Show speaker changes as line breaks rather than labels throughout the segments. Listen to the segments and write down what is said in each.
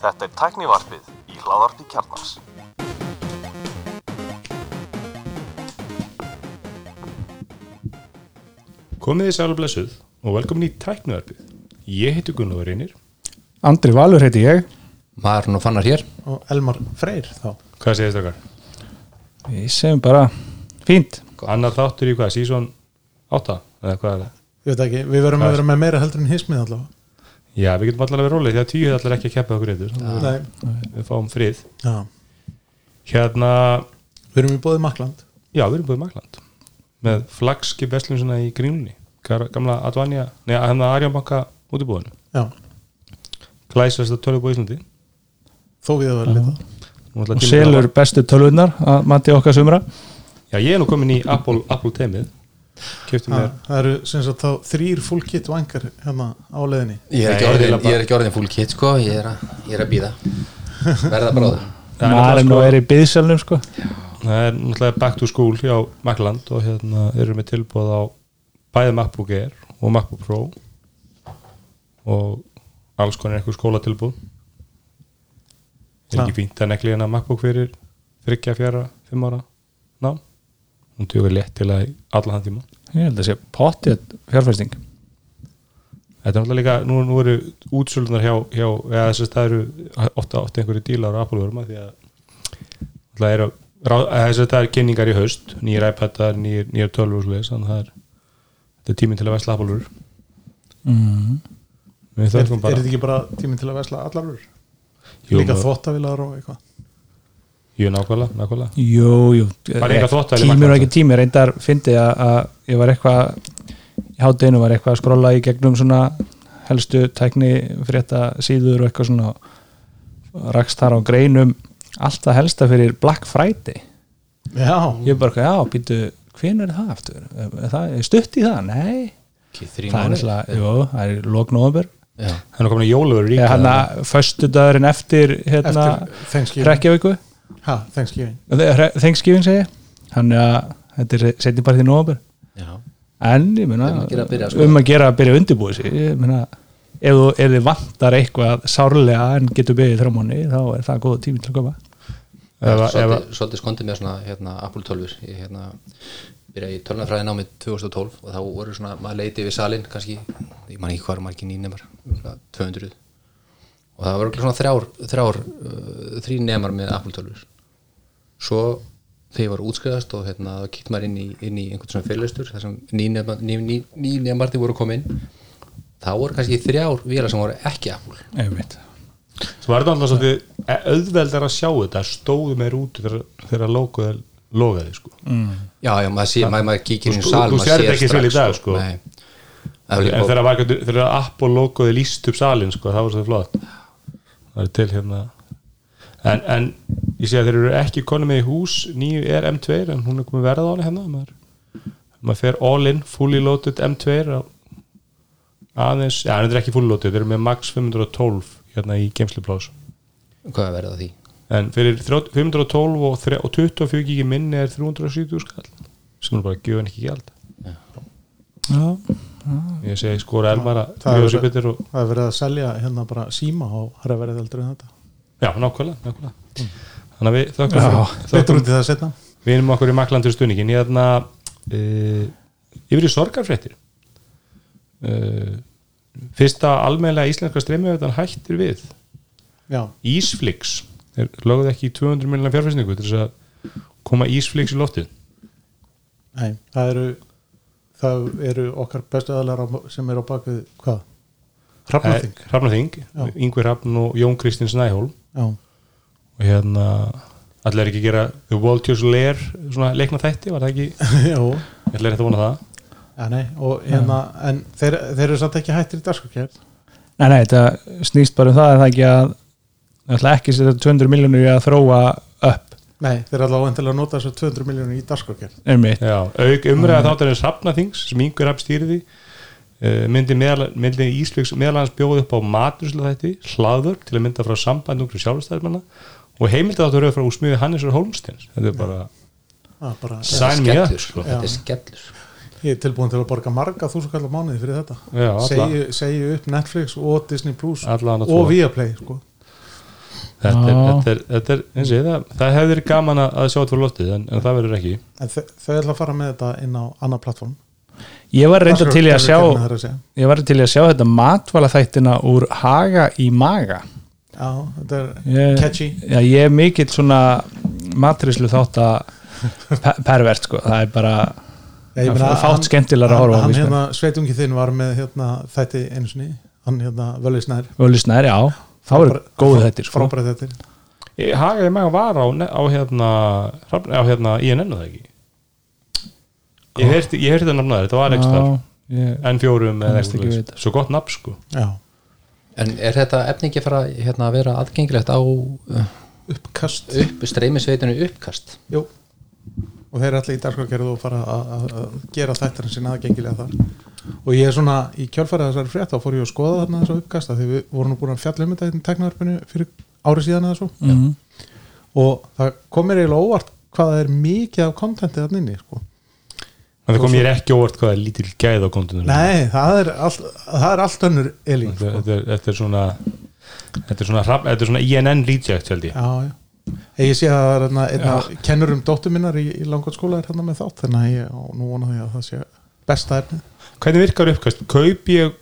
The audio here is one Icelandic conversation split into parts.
Þetta er tæknivarpið í hláðarpi kjarnars.
Komið þið sæl og velkomin í tæknivarpið. Ég heiti Gunnar Reynir.
Andri Valur heiti ég
Marun og Fannar hér
og Elmar Freyr þá
Hvað segir þetta okkar?
Við segjum bara fínt
Annar þáttur í hvað? Sísón 8? Eða hvað er það?
Ég veit ekki, við verum
Hvað
að
er-
vera með meira heldur en hismið allavega
Já, við getum allavega verið rólið því að tíu allar ekki að keppa okkur eitthvað.
Nei,
Við fáum frið.
já,
Hérna,
við erum í bóði Makland
já, við erum búið í Magland með flagskip vestlunnsuna í Grínunni. Gamla Advanja, neða, hérna Arjónbanka útibúðinu.
Já,
Glæsast að tölubúið Íslandi.
þó við að vera
ætla
og selur
að-
bestu tölvunnar að mati okkar sumra
Já, ég er nú komin í Apple, Apple teimið.
Það eru sem sagt þá þrýr full kit vangar hérna á leiðinni.
Ég er ekki orðin, ég er ekki orðin full kit sko. Ég er að, ég er að býða Verða bráður
Það er
maður
sko-
er í byðselnum sko.
Það er náttúrulega back to school hjá Macland og hérna eru með tilbúð á bæði MacBook Air og MacBook Pro og alls konar einhver skólatilbúð er ekki fínt að negli hérna MacBook fyrir þryggja, fjara, fimm ára ná, hún tjóður létt til að allan þann tíma
ég held að sé pottið fjárfæsting
Þetta er náttúrulega líka, nú, nú eru útsölunar hjá, hjá eða þess að það eru ofta, ofta einhverju dílar á Apple vörma því að það eru ráð- eða þess að það er kynningar í haust nýjir iPadar, nýjir, nýjir 12 og svoleiðis, þannig að það er þetta er tíminn til að vesla Apple vörur
mm.
Er, er þetta ekki bara tíminn til að vesla allar?
Jú,
Líka þvottavilar og eitthvað
Jú, nákvæmlega, nákvæmlega.
Jú, jú
í
tímur og ekki tími reyndar fyndi að, að ég var eitthvað í hátdeinu var eitthvað að skrolla í gegnum svona helstu tækni frétta síður og eitthvað svona rakst þar á greinum. Alltaf helsta fyrir Black Friday.
Já,
ég bara, já, býtu hven er það aftur? Er það, er stutt í það? Nei,
Ekki þrý
það er náttúrulega, jú, það er
er nú komin að jóluvörur
eða
ríka
hann að föstu dagurinn eftir hérna, Reykjavíku
Ha, Thanksgiving.
Thanksgiving segi hann að þetta er setni partið nóvember.
Já.
En ég meina
Um að gera að byrja, sko.
um að gera að byrja undirbúið sig ég meina ef, þú, ef þið vantar eitthvað sárlega en getur byrjið þrjá mánu þá er það góð tími til að koma.
Svolítið skondið með svona hérna, Apple 12 Ég hérna byrjaði í tölnafræði námið 2012 og þá voru svona, maður leiti við salin kannski, ég man ekki hvað er margir nýnemar 200 og það voru svona þrjár, þrjár uh, þrý nemar með Apple 12 svo þegar ég var útskriðast og hérna, kíkt maður inn í, inn í einhvern svona fyrirlestur þar sem nýnemarnir ný, ný, ný nemarnir voru koma inn þá voru kannski þrjár vélar sem voru ekki Apple.
Einmitt.
Svo var þetta alltaf svolítið auðveldar að sjá þetta stóðu meir út þegar, þegar logoði logaði sko.
Já, já, maður sé, maður, maður kíkir inn í sal
þú sér þetta ekki vel í dag, sko.
Nei.
En þegar, var, eitthvað- þegar Apple logoði líst upp salin sko, það var svo flott. Það er til hérna en, en ég sé að þeir eru ekki konum með í hús nýju er M2 en hún er komið verða á henni hérna maður, maður fer all in fully loaded M2 á aðeins, já, hann er ekki fully loaded þeir eru með max 512 hérna í geimsluplás
Hvað verður það því?
en fyrir 30 512 og, og 24 gigi minni er 370 skall sem er bara gjöfin ekki gjald.
Já,
ég segi skora elmar að
Það er
ljósi
verið- Það er að selja hérna bara síma og það er verið heldur en þetta
Já, nákvæmlega, nákvæmlega. Þannig að við þökkum, þökkum.
Setna
við erum okkur í maklandur stuðningin ég þarna uh, yfir í sorgarfréttir. Uh, fyrsta almennlega íslenska streymjöfðan hættir við.
Já,
Ísflix. Er lögðu ekki í 200 miljonar fjárfæsningu til þess að koma Ísflix í loftið.
Nei, það eru það eru okkar bestu aðlar sem eru á bakvið hvað? Hrafnaþing.
Hrafnaþing. Yngvi Hrafn og Jón Kristins Næhólm
Já,
og hérna allir ekki að gera The Walters Lair svona leikna þætti, var það ekki?
Já,
allir er þetta að vona það.
Já nei, og hérna en þeir, þeir eru samt ekki hættir í dagskokjær
nei, nei, þetta snýst bara um það er það ekki að það ætla ekki að setja 200 miljónur í að þróa upp?
Nei, þeir eru allavega endilega að nota þessu 200 miljónir í
auk umræða þáttarins Hrafnaþings sem yngur hafn stýriði myndi, meðal, myndi Ísflix meðalans bjóð upp á maturslu þætti hlaður til að mynda frá samband ungri sjálfstæðismanna og heimildið áttur frá úsmiði Hannesur Holmstens þetta er bara
ah, bara,
Sæn mér, sko.
þetta er skellur.
Ég er tilbúin til að borga marga þúsund kallar mánuði fyrir þetta. Segju, segju upp Netflix og Disney Plus og. Viaplay sko.
þetta er, þetta er, þetta er eins og ég, það, það hefði verið gaman að að sjá þetta fyrir loftið en, en það verður ekki.
En þau, þau ætla að fara með þetta inn á annar plattform
ég var reynda til í að sjá
Það er
ég var til í að sjá þetta matvala þættina úr haga í maga.
Já, þetta er
ég,
catchy.
Já, ég er mikill svona matrislu þátt að pe pervert sko, það er bara
Já, ég meina,
fátt
hann-
skemmtilegra að horfa á,
Hann, hérna, sveitungi þinn var með hérna, þætti einu sinni. Hann hérna, Völusnær
Völusnær, já, þá eru góðu þetta sko.
Frábæra þetta
Ég- Hagaði maga var á, á hérna á hérna INN það ekki Ég heyrti, það nafnaður, þetta var ekstra
Já, ég,
N4
Ég
eða. Svo gott nafn sko.
Já,
En er þetta efni ekki að fara hérna, að vera aðgengilegt á uh,
uppkast.
upp, streymisveitinu uppkast?
Jú. Og þeir eru allir í dagskrárgerðu og fara að- gera þættarinn sinna aðgengilega þar. Og ég er svona í kjölfærið þessari frétt þá fór ég að skoða þarna þessu uppkasta því við vorum nú búin að fjalla um þetta í teknaðarpinu fyrir ári síðan eða svo.
Mm,
og það kom mér eiginlega óvart hvað það er mikið af kontentið þarna inni sko.
En það kom mér ekki óvart hvað er lítil gæð á kontunum
Nei, það er, all, það er allt önnur elín
þetta,
sko.
þetta, er- þetta er svona Þetta er svona, þetta er svona INN reject held ég.
Já, já. Ég sé að það er einna kennurum dóttur minnar í, í langotskóla er hérna með þátt þannig að ég á nú vona því að það sé besta efni.
Hvernig virkar uppkast? Kaup ég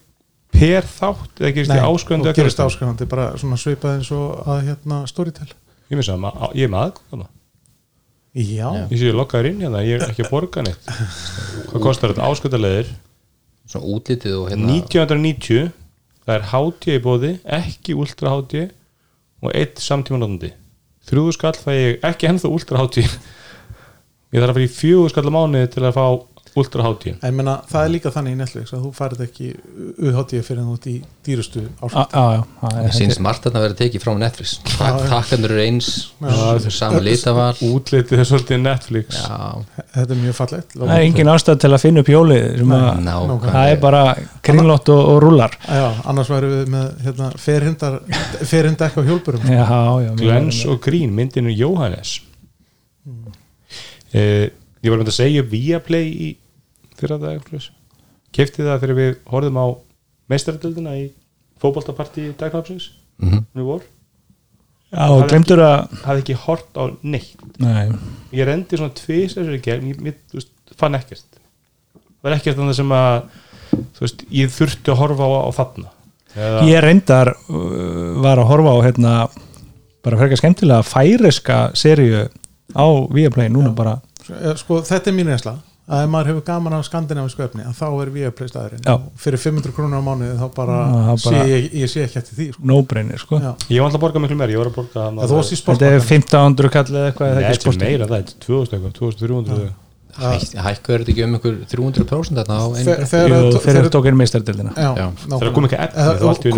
per þátt eða gerist ég áskrifandi
og gerist áskrifandi bara svona svipað eins og að hérna Storytel.
Ég með sama, ég er með aðgóðana
Já.
Ég sé ég lokkaður inn hérna, ég er ekki að borga neitt. Hvað kostar þetta? Áskrifandaleðir
svona útlitið og hérna
1990 það er HT í bóði, ekki ultra HT og eitt samtíma notandi þrjúðu skall fæ ég ekki ennþá ultra HT ég þarf að fyrir fjögur skall á mánuði til að fá ultra HT
en menna, það er líka þannig í Netflix að þú færið ekki UHD fyrir en þú ert í dýrustu
já, það er-
Mér sýnst margt að það verið tekið frá Netflix. Tak- takkandur eru eins saman litaval.
Útlitið er svolítið Netflix.
Já,
Þetta er mjög fallegt.
Það er engin ástæð til að finna upp hjólið sem að,
nákvæmlega.
það er bara kringlótt og, rúlar
Já, annars væri við með hérna, ferhindar ferhindekk á hjólburum
já, já, mjög
Glens og Grín, myndinu Jóhannes. Eh, ég var með að segja Viaplay í fyrra dag kefti það fyrir við horfðum á meistaradöldina í fótboltapartí dagknapsins
Mhm.
nú vor.
Já, og glemtur að
hafði ekki hort á neitt.
Nei,
ég rendi svona tvís ég, veist, fann ekkert. Það var ekkert þannig sem að þú veist, ég þurfti að horfa á, á þarna. Eða,
ég reyndar uh, var að horfa á hérna bara frekar skemmtilega færiska seríu á Viaplay núna bara.
Eh, Sko, þetta er mín reynsla að ef maður hefur gaman af skandinavísku efni að þá er Viaplay staðurinn.
Já.
og fyrir 500 krónur á mánuði þá bara,
það
sé
bara-
ég, ég sé ekki eftir því sko.
no-brainer sko.
Já.
ég var alltaf að borga miklu meir að
þetta er
sportbakkan
1500 kall eða eitthvað
þetta er meira það, er 2000 eitthvað, 2300
Hæ- Hækkuð er þetta ekki um einhver 300% þarna á einu
Þegar- þegar- þegar-
þegar tók inn meistardildina.
Þegar kom ekki efni,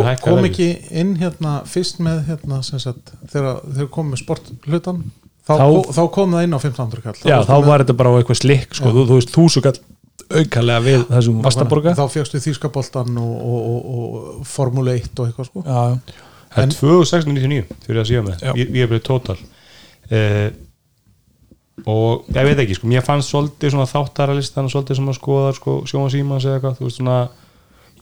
einu
kom- ekki inn hérna fyrst með hérna sem sagt, þegar þeir kom með sporthlutan þá,
Þá-
þá, kom það inn á 1500 kall.
Já, þá var þetta bara eitthvað slikk sko, þú, þú veist, þúsu kall aukalega við þessum vastaborga.
þá fjöxtu þýskaboltan og, og, og, og Formule 1 og eitthvað sko.
Já, já.
Það
En-
er 2699 fyrir að síðan með. Ég, ég er bara total. Uh, Og ég veit ekki, sko, mér fannst svolítið svona þáttaralistan og svolítið sem að skoða sko, sjóma símans eða eitthvað, þú veist svona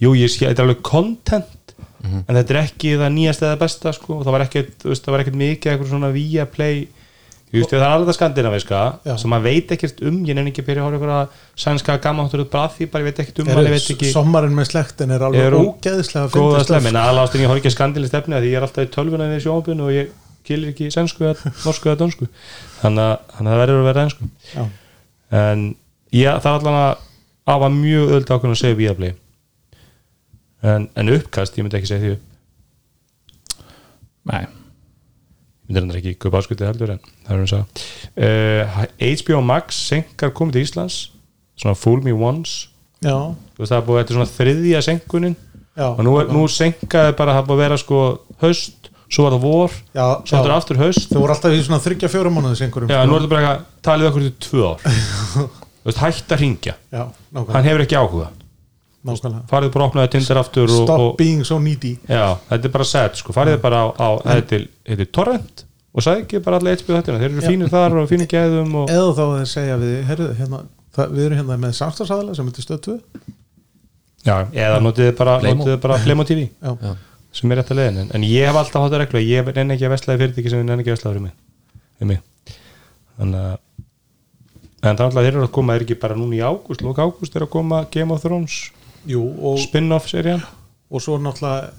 Jú, ég sé, þetta er alveg content en þetta er ekki það nýjast eða besta sko, og það var ekkert, þú veist, það var ekkert mikið eitthvað svona via play Veist, það er alveg það skandinaviska
Já.
sem maður veit ekkert um, ég nefn ekki að byrja að horfa eitthvað sænska gamáttur að því, bara ég veit ekkert um hann, ég veit ekki
sommarinn með slektin er alveg
Er
ógeðislega stöf.
en aðláðast en ég horf ekki að skandili stefni að því ég er alltaf í tölvuna við sjónabun og ég kilir ekki sænsku eða norsku eða dönsku þannig að, að það verður að vera einsku
Já.
en ég, það er allan að afa mjög öll ákveðin að segja Viaplay en, en uppkast, ég myndi ekki segja því upp
Nei.
Ég myndi hendur ekki köpa áskuti heldur en það er um að segja uh, HBO Max senkar komið til Íslands svona Fool Me Once.
Já,
Þú veist, það búið, er svona þriðja senkunin
já,
og nú, nú senkaði bara það búið að vera sko haust, svo var það vor
já,
svo
já.
það aftur haust.
Þau voru alltaf í svona þryggja fjóra mánuðis einhverjum
já, nú er þetta bara eitthvað, talið okkur til tvö ár. Þú veist, hætt að ringja hann hefur ekki áhuga
nákvæmlega.
farið bara að opnaði Tinder aftur og,
Stop
og,
being so needy.
Já, þetta er bara set sko, farið bara á, á þetta er torrent og sagði ekki bara allir eitthvað þetta þeir eru fínir þar og fínir gæðum og
Eða þá að þeir segja við heyrðu, hérna, það, við erum hérna með samstagsadala sem heitir stöð 2
já, eða notiði bara, bara Playmo TV
já,
Já.
sem er rétt að leiðin. En, en ég hef alltaf hátta reglu að ég nenni ekki að veslaði fyrirtæki sem nenni ekki að veslaði fyrir mig, fyrir mig. þannig að en það er alltaf þeir eru að koma, er ekki bara núna í ágúst lók ágúst er að koma Game of Thrones spin-off serían.
og svo náttúrulega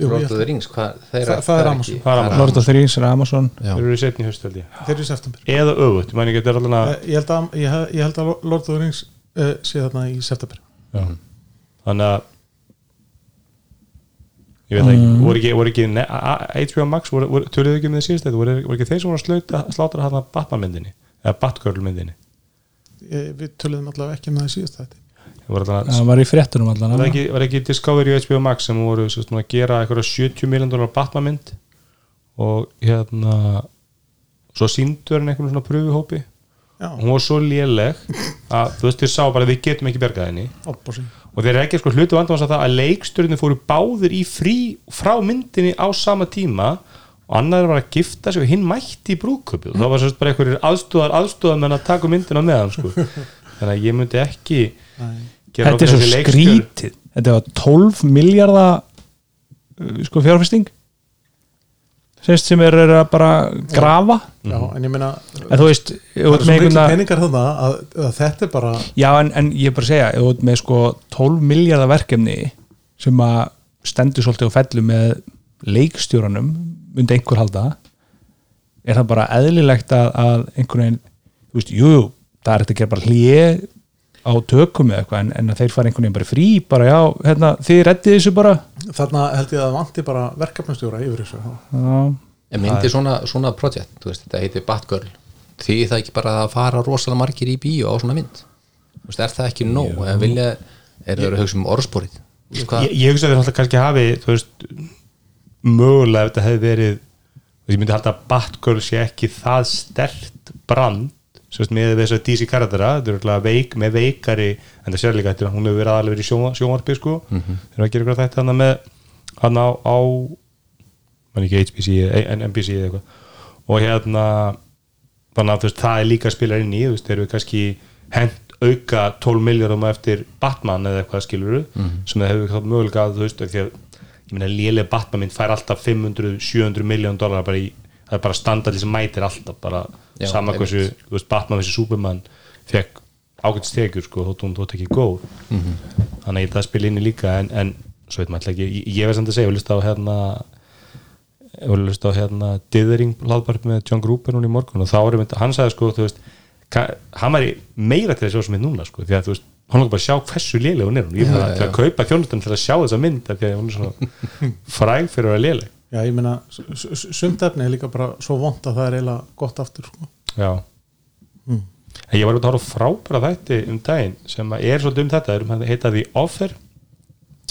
Lord of the Rings, hvað, þeir,
Það- það er Amazon.
Lord of the Rings er Amazon.
Þeir eru í setni höst held ég.
Þeir eru í september.
Eða öfut, ég
Eh, ég held að, ég, hef- ég held að Lord of the Rings uh, sé þarna í september.
Já. þannig að ég veit ekki, voru ekki, voru ekki ne- HBO Max, voru, voru, töluðu ekki um það síðast þetta, voru, voru ekki þeir sem voru að slauta, slátra hann Batman myndinni, eða Batgirl myndinni
ég, við töluðum allavega ekki með það síðast þetta
það var í fréttunum allan
var ekki, var ekki Discovery og HBO Max sem voru svo, svona, að gera eitthvað 70 miljón dólar Batman mynd? Og hérna svo síndur hann einhvern svona pröfuhópi hún var svo léleg að þú veist þér sá bara við getum ekki bergað henni. Og þeir eru ekki sko hlutu vandamans að það að leikstjórnir fóru báðir í frí frá myndinni á sama tíma og annar var að gifta sig og hinn mætti í brúköpu og það var sérst bara einhverjir aðstúðar aðstúðar menn að taka myndina með hann sko. þannig að ég myndi ekki gera
þetta er svo skrítið þetta var 12 miljardar uh, sko fjárfesting. Sérst sem er, er að bara grafa.
Já, en ég meina
en þú veist,
það er svo
með
mikil peningar þarna að, að þetta er bara
já en, en ég er bara að segja, þú ert með sko 12 miljardar verkefni sem að stendur svolítið og fellur með leikstjóranum myndi einhver halda er það bara eðlilegt að, að einhvern veginn, þú veist, jú, það er þetta að gera bara hlýje á tökum eða eitthvað en, en að þeir fara einhvern veginn bara frí bara já, hérna, þið reddið þessu bara.
Þarna held ég að það vanti bara verkefnastjóra yfir þessu.
Já,
En myndi svona, svona projekt, þú veist, þetta heitir Batgirl því það ekki bara að fara rosalega margir í bíó á svona mynd? Þú veist, er það ekki nóg, en vilja er það að hugsa um hvað-
ég, hugsa að þeir alltaf kannski hafi þú veist, mögulega ef þetta hefði verið ég myndi halda að Batgirl sé ekki það stert brand sérst, með þess að DC karaktera þetta er veik, með veikari en það sér líka þetta, hún hefur verið aðalega verið í sjónva- sjónvarpi sko, þeir eru að gera eitthvað þetta hann með hann á, á ekki HBC eða NBC eða eitthvað. Og hérna þannig að veist, það er líka að spila inn í þú veist, þeir eru kannski hent auka 12 miljardum eftir Batman eða eitthvað skiluru sem það hefur mögulega að þú veist, því að ég meina lélega Batman mynd fær alltaf 500-700 miljón dólar bara í, það er bara standardi sem mætir alltaf bara
Já,
sama
einmitt.
hversu, þú veist, Batman þessi Superman fekk ágætt stekjur sko, þótt hún þótt ekki góð. Þannig að það spila inn í líka en, en svo veit maður alltaf ekki, ég, ég veist samt að segja, ég vil á hérna ég vil á hérna Dithering hlaðbart með John Gruber núna í morgun og þá er mynd, hann sagði sko, þú veist hann var meira til að sjá sem mynd núna sko, því að þú veist, hann langar bara að sjá hversu léleg hún er ég er bara til að kaupa þjónustan til að sjá þessa mynd því að hún er svona fræg fyrir að vera léleg
já, ég meina, sumt efni er líka bara svo vond að það er eiginlega gott aftur sko.
Já. En ég var út að horfa á frábæra þætti um daginn sem er svolítið um þetta. Erum að heita The Offer.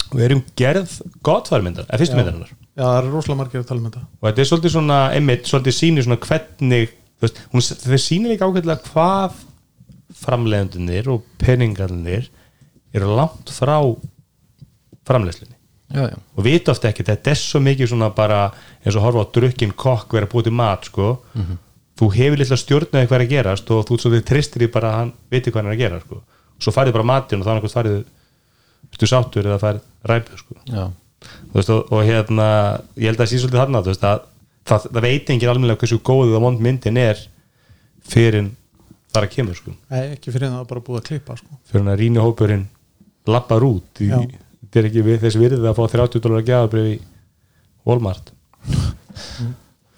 Og erum gerð gottfærmyndar, eða fyrstu myndarinnar.
Já, það er rosalega margir að tala um þetta.
Og þetta er svolítið svona, einmitt, svolítið sýnir svona hvernig, þú veist, þeir sýnir líka ákveðlega hvað framleiðendunir og peningarnir eru langt frá framleiðslunni
já, já,
og vita ofta ekki, þetta er svo mikið svona bara eins og horfa á drukkin kokk vera búið til mat sko þú hefur litla stjórnaði hvað er að gerast og þú svolítið tristir í bara að hann viti hvað hann er að gera sko. svo farið bara matinn og þá er einhvern farið stu sáttur eða farið ræpið sko. Þú veist, og, og hérna ég held að sé svolítið þarna þú veist, að, það, það veit enginn almennilega hversu góðið og vond myndin er fyrir þar að kemur sko.
Nei, ekki fyrir það bara búið að klippa sko.
fyrir hann að rýni hópurinn lappar út í,
Já.
Þetta er ekki við, þess virðið að fá 30 dólar að gefa í Walmart.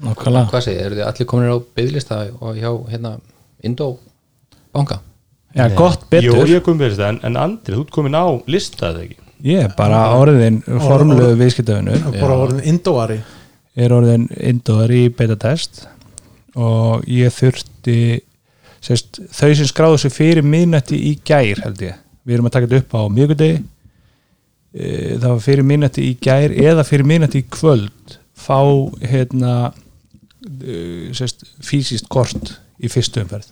Nákvæmlega.
Hvað segir, eru þið allir komin á byggðlista og hjá hérna Indó banka?
Já, gott
Jú,
betur,
ég kom þetta, en, en Andri, þú ert komin á listaði ekki?
Ég er bara orðin formlögu viðskiptafinur
bara orðin indóari.
Er orðin indóðar í beta test. Og ég þurfti sérst, þau sem skráðu sig fyrir miðnætti í gær held ég. Við erum að taka þetta upp á mjögudegi það var fyrir miðnætti í gær eða fyrir miðnætti í kvöld fá hérna eh, sérst, fysiskt kort í fyrstu umferð.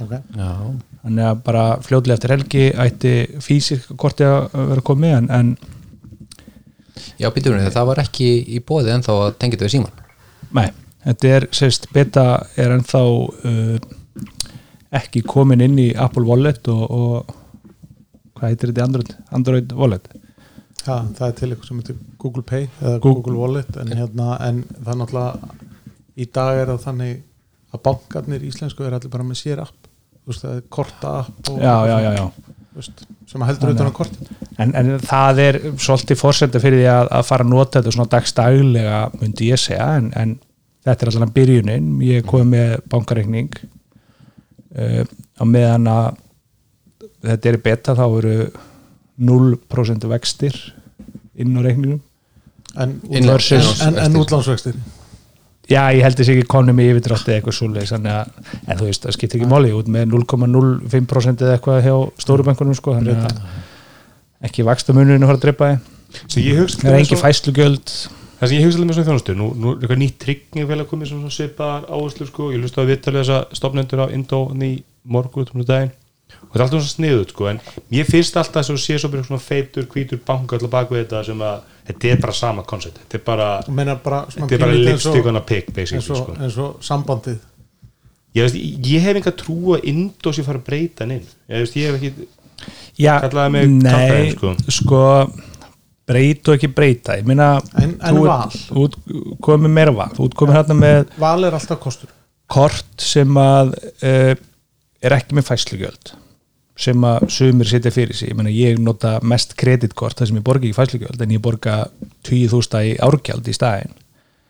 Okay.
já,
þannig að bara fljóðlega eftir helgi ætti fysiskt korti að vera komið en, en
já býtum við, það var ekki í bóði að tengja þetta við síman
Nei, þetta er sérst beta er ennþá uh, ekki komin inn í Apple Wallet og, og hvað heitir þetta í Android, Android Wallet
ja, það er til eitthvað sem heitir Google Pay eða
Google-
Google Wallet en, hérna, en það er náttúrulega í dag er það þannig að bankarnir íslensku er allir bara með sér app. Veist, korta app
já, já, já, já.
sem að heldur utan á kortin.
En, en það er svolítið fórsenda fyrir því að, að fara að nota þetta svona dagstaglega myndi ég segja en, en þetta er allan byrjunin. Ég kom með bankareikning uh, á meðan að þetta er beta þá eru 0% vextir inn á reikningum
en, en, en, útlánsvextir.
Já, ég held þess ekki konum í yfirdrátti eða eitthvað að, en þú veist, það skiptir ekki máli út með 0,05% eða eitthvað hjá stórubankunum sko, þannig að ekki vaksta munurinn að fara að drepa það er engin fæslugjöld
það sem ég hugsa með svona þjónustu nú, nú er eitthvað nýtt tryggingfélag komið sem svona svipaðar áherslu sko, ég hlusta að viðtalið þessa stopnendur á Indó í morgun út um daginn og það er alltaf svona sniðut sko, en ég finnst alltaf að sé svo bara svona feitur, hvítur banka alltaf bak við þetta sem að þetta er bara sama koncept, þetta er bara
bara,
þetta er bara
pínlítið eins og-
lipstick on a pig
eins
basically
og,
sko.
sambandið.
Ég, veist, ég hef enga trú að Indó sé fara að breyta hann inn ég, veist, ég hef ekki
Já,
Kallaði mig
nei,
sko.
sko breyta og ekki breyta. Ég minna,
En- en val?
ert komið meira val. Með
val er alltaf kostur.
kort sem að uh, er ekki með fæslugjöld sem að sumir setja fyrir sig. Ég, meina, ég nota mest kreditkort þar sem ég borga ekki fæslugjöld en ég borga 20.000 í árgjald í staðin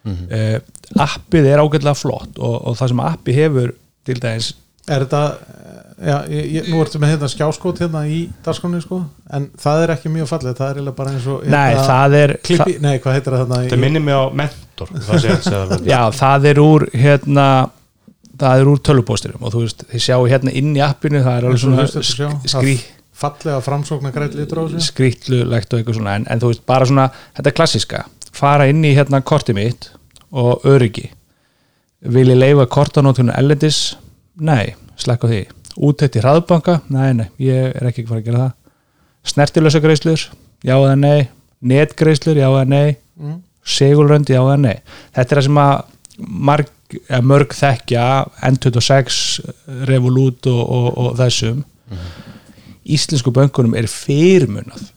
uh, appið er ágætlega flott og, og það sem appi hefur til dæmis
er þetta já, ég, ég, nú ertu með hérna skjáskot hérna í dagskráni sko, en það er ekki mjög fallið það er eiginlega bara eins og
nei,
hérna,
það er
klippi, nei, hvað heitir það þarna
þetta
í-
minnir mig á mentor það það
Já, það er úr hérna það er úr tölupóstirum og þú veist, þið sjáu hérna inn í appinu það er alveg svona
hlustendur sjá,
sk skrí,
það fallega framsóknar græt litur á þessu.
skrýtlulegt og eitthvað svona en, en þú veist, bara svona, þetta er klassiska fara inn í hérna kortið mitt og öryggi. Vil ég leifa kortanótunum ellendis nei, slekka á því. Útætt í hraðbanka, nei, nei, ég er ekki fara að gera það. Snertilösa greislur já eða nei, netgreislur já eða nei.
Mm.
segulrönd, já eða nei. Þetta er það sem að marg, mörg þekkja N26 Revolut og, og, og þessum. Íslensku bönkunum er fyrirmunað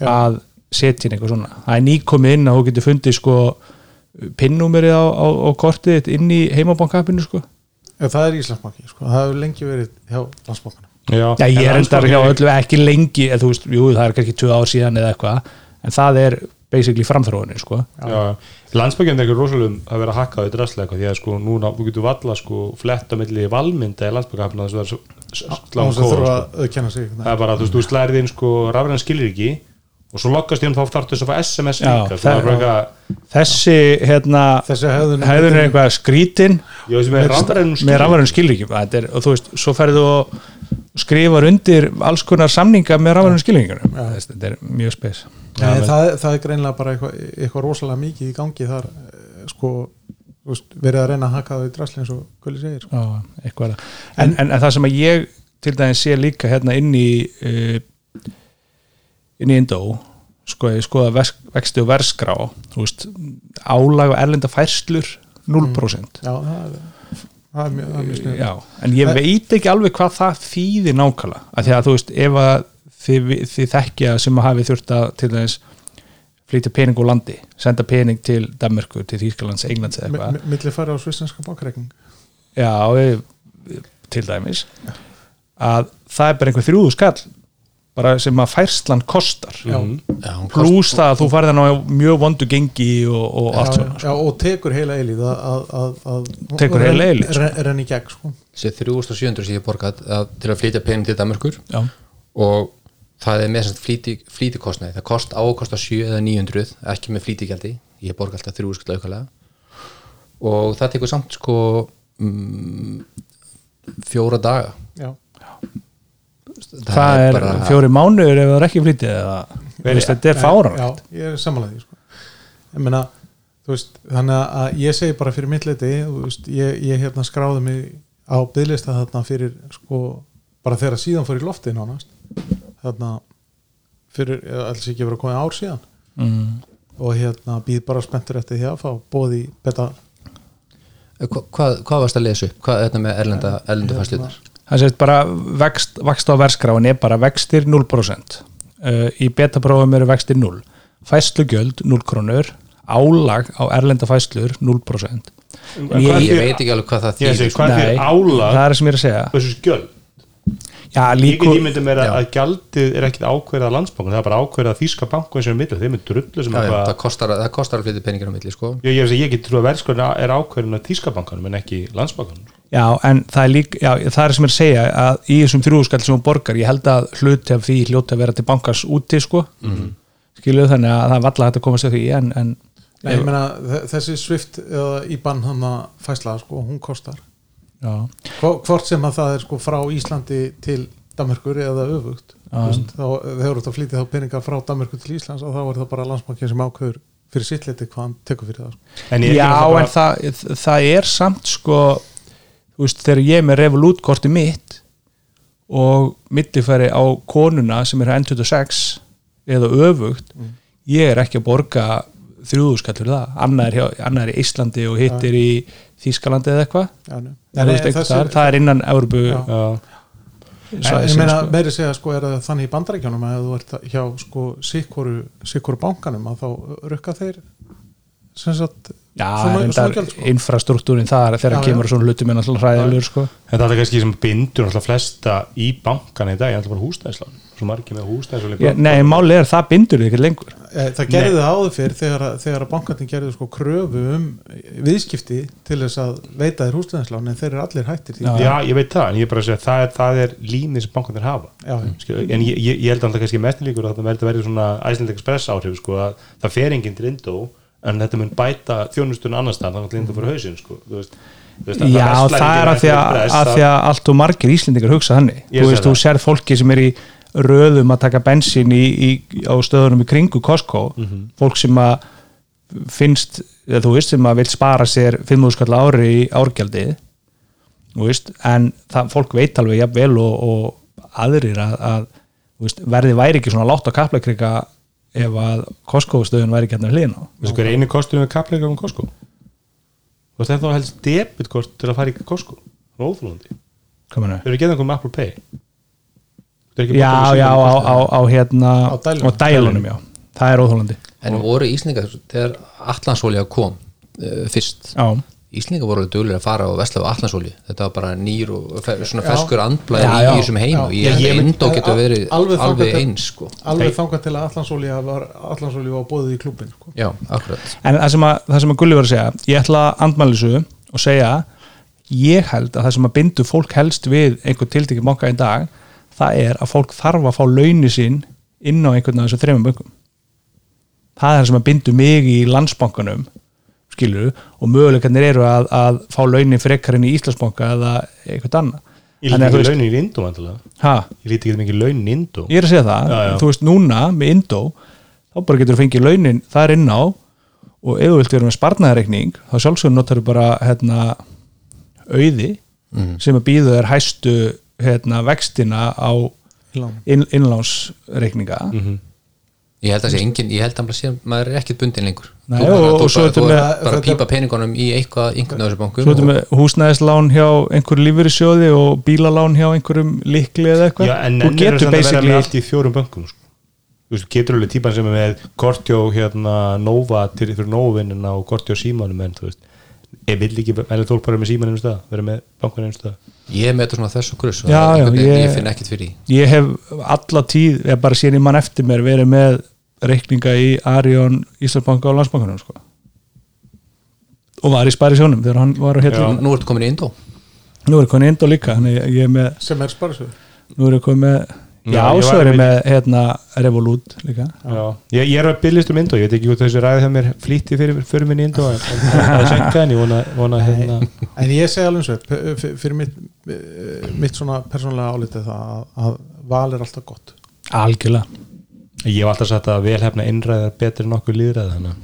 Já.
að setja inn eitthvað svona. Það er nýkomið inn að þú getur fundið sko pinnúmerið á, á, á kortið inn í heimabankappinu sko.
Já, það er Íslandsbanki, sko. það hefur lengi verið hjá landsbankana
Já, ég er endar hjá öllu ekki lengi, eða þú veist, jú, það er kannski tvö ár síðan eða eitthvað, en það er basically framþróunin, sko.
Landsbækjum er eitthvað rosalum að vera hakkað í draslega eitthvað, því að sko núna þú getur valla sko fletta milli valmynda í landsbækjafna þess að það er sko. það er bara, þú veist, þú slærið inn sko rafræðan skilir ekki og svo loggast ég um þá þarf þess að fá SMS
Já,
líka, eitthvað
þessi, hérna
þessi hefðun
hefðun er eitthvað skrítin.
Ég veist með rafræðan
þetta er, og þú veist, svo ferðu og skrifar undir alls konar samninga með rafverðin skilríkjum þetta er mjög spes.
Nei, það, það er greinlega bara eitthvað, eitthvað rosalega mikið í gangi þar eh, sko, verið að reyna að haka það í drasli eins og Gulli segir sko.
Já, það. en, en, en það sem að ég til dæmis sé líka hérna inn í uh, inn í Indó sko, ég skoða vex, vexti og verskrá álag og erlenda færslur 0%
Já, það er, það er mjög, mjög snið
Já, en ég veit ekki alveg hvað það þýðir nákvæmlega, af því að þú veist ef að þið, þið þekkja sem að hafi þurft að til dæmis flytja pening úr landi, senda pening til Danmarku, til Þýskalands, Englands eða eitthvað.
Millir færi á svissenska bankreikning
Já, ég, til dæmis. Að það er bara einhver þrjúðu skall bara sem að færslan kostar.
Kost-
pluss það að þú farið hann á mjög vondu gengi og, og allt
já,
svona
já, og tekur heila eilíð að, að, að, að
Tekur heila eilífð, sko.
renn, renn í gegn sko.
þessi 3700 sem ég að, til að flytja pening til Danmarkur
Já,
og það er með flýti, flýtikostnaði. Það kost á að kosta 7 eða 900 ekki með flýtigjaldi, ég borga alltaf 3 skall aukalega. Og það tekur samt sko mm, fjóra daga.
Já,
það, er, fjóri mánuður ef það er ekki veist, þetta er fáran
Já, ég er samanlega sko. Ég meina, veist þannig að ég segi bara fyrir mitt veist, ég, ég hérna skráði mig á bygglista þarna fyrir sko, bara þegar síðan fór í lofti nánast þarna fyrir, alls ekki verið að koma ár síðan
mm.
og hérna býð bara spenntur eftir því að fá bóði beta
Hva, hvað, hvað varst að lesa upp? Hvað er þetta með erlenda, erlenda fæslunar?
Það sést bara vext, vext á verskráin er bara vextir 0% uh, í betaprófum eru vextir 0 fæslugjöld 0 krónur. Álag á erlenda fæslur 0%
En
Ég-
ég veit ekki alveg hvað það sko.
hvað þýr
Nei,
álag
það er sem ég er að segja já,
Ég
líku,
get ímyndið mér að, gjaldið er ekkit ákveðið að landsbankan, það er bara ákveðið að þýska banku eins og er millu, þeim er drullu sem
já, já, það kostar, það kostar að flytja peningir á milli sko.
ég, ég, ég get trú að verðskona er ákveðin að þýska bankanum en ekki landsbankanum.
Já, en það er líka já, það er sem ég er að segja að í þessum þrjúðskall sem hún borgar, ég held að hluti af því hljóti að vera til bankars úti sko. Mm skiluðu þannig að það er valla hægt að komast því en, en
Nei, ég meina, þe- þessi Swift eða IBAN hann að fæsla sko, hún kostar hvort sem að það er sko frá Íslandi til Danmarkur eða öfugt veist, þá þegar þú ert að flytja þá peningar frá Danmarkur til Íslands og þá er það bara landsbankin sem ákveður fyrir sitt liti hvað hann tekur fyrir það sko.
En ég er
Já,
ekki náttúrulega
en það, það er samt sko þú veist, þegar ég er með Revolut-korti mitt og millifæri á konuna sem er N26 eða öfugt ég er ekki að borga þrjúðuskall fyrir það, annað er, hjá, annað er í Íslandi og hitt er í Þýskalandi eða eitthvað? Staðar, það er innan Európu
ég meina, meiri segja sko er það þannig í bandarækjunum að ef þú ert hjá sko sikkoru, bankanum að þá rukka þeir sagt
Já,
sko.
infrastruktúrin þar þegar kemur svona hlutum en alltaf hræðilegur sko.
En það er kannski sem bindur alltaf flesta í bankana í dag, ég ætla bara húsnæðslán svo margir með húsnæðslán
Ég, Nei, máli er að það bindur þig ekki lengur
Eh, Það gerði það áður fyrr þegar, að- þegar að bankarnir gerðu sko kröfu um viðskipti til þess að veita þér húsnæðinslán en þeir eru allir hættir því.
Já.
Já, ég veit það, en ég er bara að segja það er, það er línið sem bankanir hafa
Já,
en ég, ég, ég held að það kannski mestin líkur að það verður svona En þetta mun bæta þjónustun annars það þannig að Indó fyrir hausinn sko,
Já, það er að því að, að, að allt og margir Íslendingar hugsa þannig. Þú veist, þú sér fólki sem er í röðum að taka bensín í, í, á stöðunum í kringu Costco.
Mhm.
fólk sem að finnst, eða þú veist, sem að vil spara sér 5.000 skall ári í árgjaldið þú veist, en það, fólk veit alveg jafnvel og, og aðrir að, að veist, verði væri ekki svona látt á kaplakrika ef að Costco stöðun væri ekki hérna hlýðin á.
Veistu hver er einu kostur með kappleika um Costco? Þú veist, þá helst debitkort til að fara í Costco. Það er
meina?
Þau eru getað einhverjum með Apple Pay? Þú ekki
Já, já, á, á, á hérna
Á dælunum.
á dælunum, já, það er óþólandi
en voru Íslingar þegar Allandsólja kom uh, fyrst
Já,
Íslingar voru duglir að fara og vesla á Allandsólju þetta var bara nýr og svona
Já.
ferskur andblæði
Já,
í þessum heim
Já.
og ég held að Indó getur verið
Alveg
alveg, eins sko.
Alveg þangað til að Allansolja var var bóðið í klubin sko.
já,
en það sem, að, það sem að Gulli var að segja ég ætla að andmælisu og segja ég held að það sem að bindu fólk helst við einhvern tiltekið banka í dag það er að fólk þarf að fá launi sín inn á einhvern af þessu þreymum bönkum það er það sem að bindu mig í landsbankanum skilur og möguleikarnir eru að, að fá launin frekar inn í Íslandsbanka eða einhvern annan
Ég líti ekki launin í Indó Ég líti ekki mikið launin í Indó.
Ég er að segja það
Já, já.
þú veist núna með Indó þá bara getur þú fengið launin þar inn á og ef þú vilt vera með sparnaðareikning þá sjálfsögur notar þú bara hérna, auði sem að býðu þér hæstu hérna, vextina á
Lán.
inn, innlánsreikninga
ég held að sé engin, ég held að sé, maður er ekkert bundin lengur.
Nei,
þú
og-
þú
og ertu
þú
með-
bara
þetta-
pípa peningunum í eitthvað einhvern af þessu bankum
svo ertu
og-
með húsnæðislán hjá einhverju lífyrirsjóði og bílalán hjá einhverjum likli eða eitthvað?
Já, en
þú
er
getur
það að
basically
allt í fjórum bönkum sko. Þú veist, getur alveg típan sem er með Kortjó hérna Nova til fyrir Nóvinnina og Kortjó Símanum en þú veist, ég vil ekki meðlega fólk bara með Síman einu stað, vera með bankan einu stað
ég er þetta svona þessu grus
Já, já,
ég,
ég-
finn ekkert fyrir því.
ég hef alla tíð, ég bara síðan í mann eftir mér verið með reikninga í Arion, Íslandsbanka og Landsbankanum sko. og var í spæri sjónum þegar hann var
Já.
hérna
nú ertu komin í Indó
nú er konið Indó líka þannig ég, ég er með,
sem er sparisöður
nú er ég komið með já,
ég
svo er ég
með-
hérna, Revolut líka
Já. Ég, ég er að bylist um Indó, ég veit ekki hvort þessi ræði það mér flýtti fyrir, fyrir minn Indó en en það er senka en ég vona, vona hérna
en ég segi alveg eins og er, fyrir mitt, eh, mitt svona persónlega álitið það að, að val er alltaf gott
algjörlega
Ég hef alltaf sagt að velhefna innræðar betri en okkur að-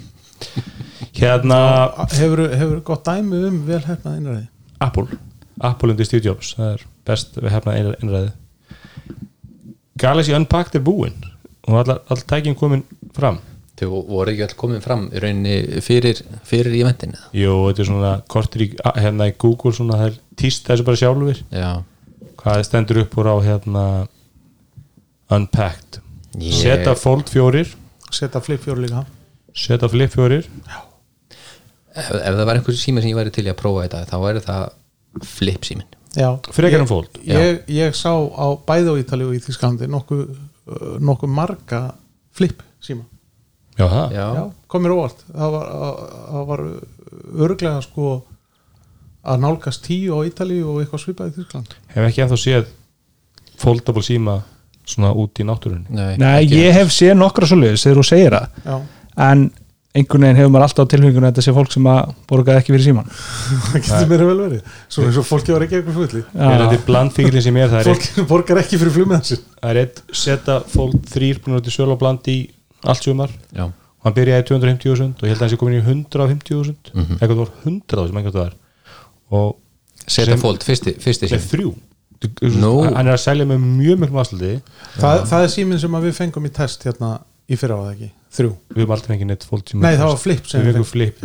Hérna
hefur, hefur gott dæmi um vel hefnað innræði
Apple. Apple undir Steve Jobs, það er best við hefna innræði Galaxy Unpacked er búinn og allar, allar tækin komin fram.
Þau voru ekki all komin fram í rauninni fyrir, fyrir eventinu
Jú, þetta er svona kortir í, hérna í Google svona það er tíst þessu bara sjálfur
já,
hvað stendur upp úr á hérna Unpacked
Ég-
Seta Fold 4
setja flip fjóru líka.
Seta Flip 4
ef, ef það var einhversu sími sem ég væri til að prófa þetta þá væri það flip símin
já,
Frekar en
Ég-
Fold.
ég, ég sá á bæði á Ítali og í Þísklandi nokkuð uh, nokkuð marga flip síma.
Já,
já,
já, kom mér óvart. Það var, það var örglega sko að nálgast tíu á Ítali og eitthvað svipað í Þískland
Hef ekki ennþá séð foldable síma svona út í náttúrunni.
Nei,
Nei, ég hef séð nokkra svoleiðis þegar þú segir það.
Já,
en einhvern veginn hefur maður alltaf að þetta sé fólk sem að borgaði ekki fyrir síman
það getur mér vel verið. Svona eins og fólki var ekki eitthvað fulli
Ég er þetta blandfíklinn sem er það er,
fólki borgar ekki fyrir flugmiðansinn
það er eitt Seta Fold 3 búin að sölu á bland í allt sumar.
Já,
og hann byrjaði í 250.000 og ég held að hann sé komin í 150.000 eitthvað það var 100 sem eitthvað það er. Og
seta
Sem-
fold, fyrsti, fyrsti sími
þrjú
Nú.
hann er að selja með mjög mjög aðsluti
það, það er síminn sem að við fengum í test hérna í fyrra á það ekki, þrjú.
Við höfum aldrei fengið neitt fólk
Nei, það var flip sem
við fengum flip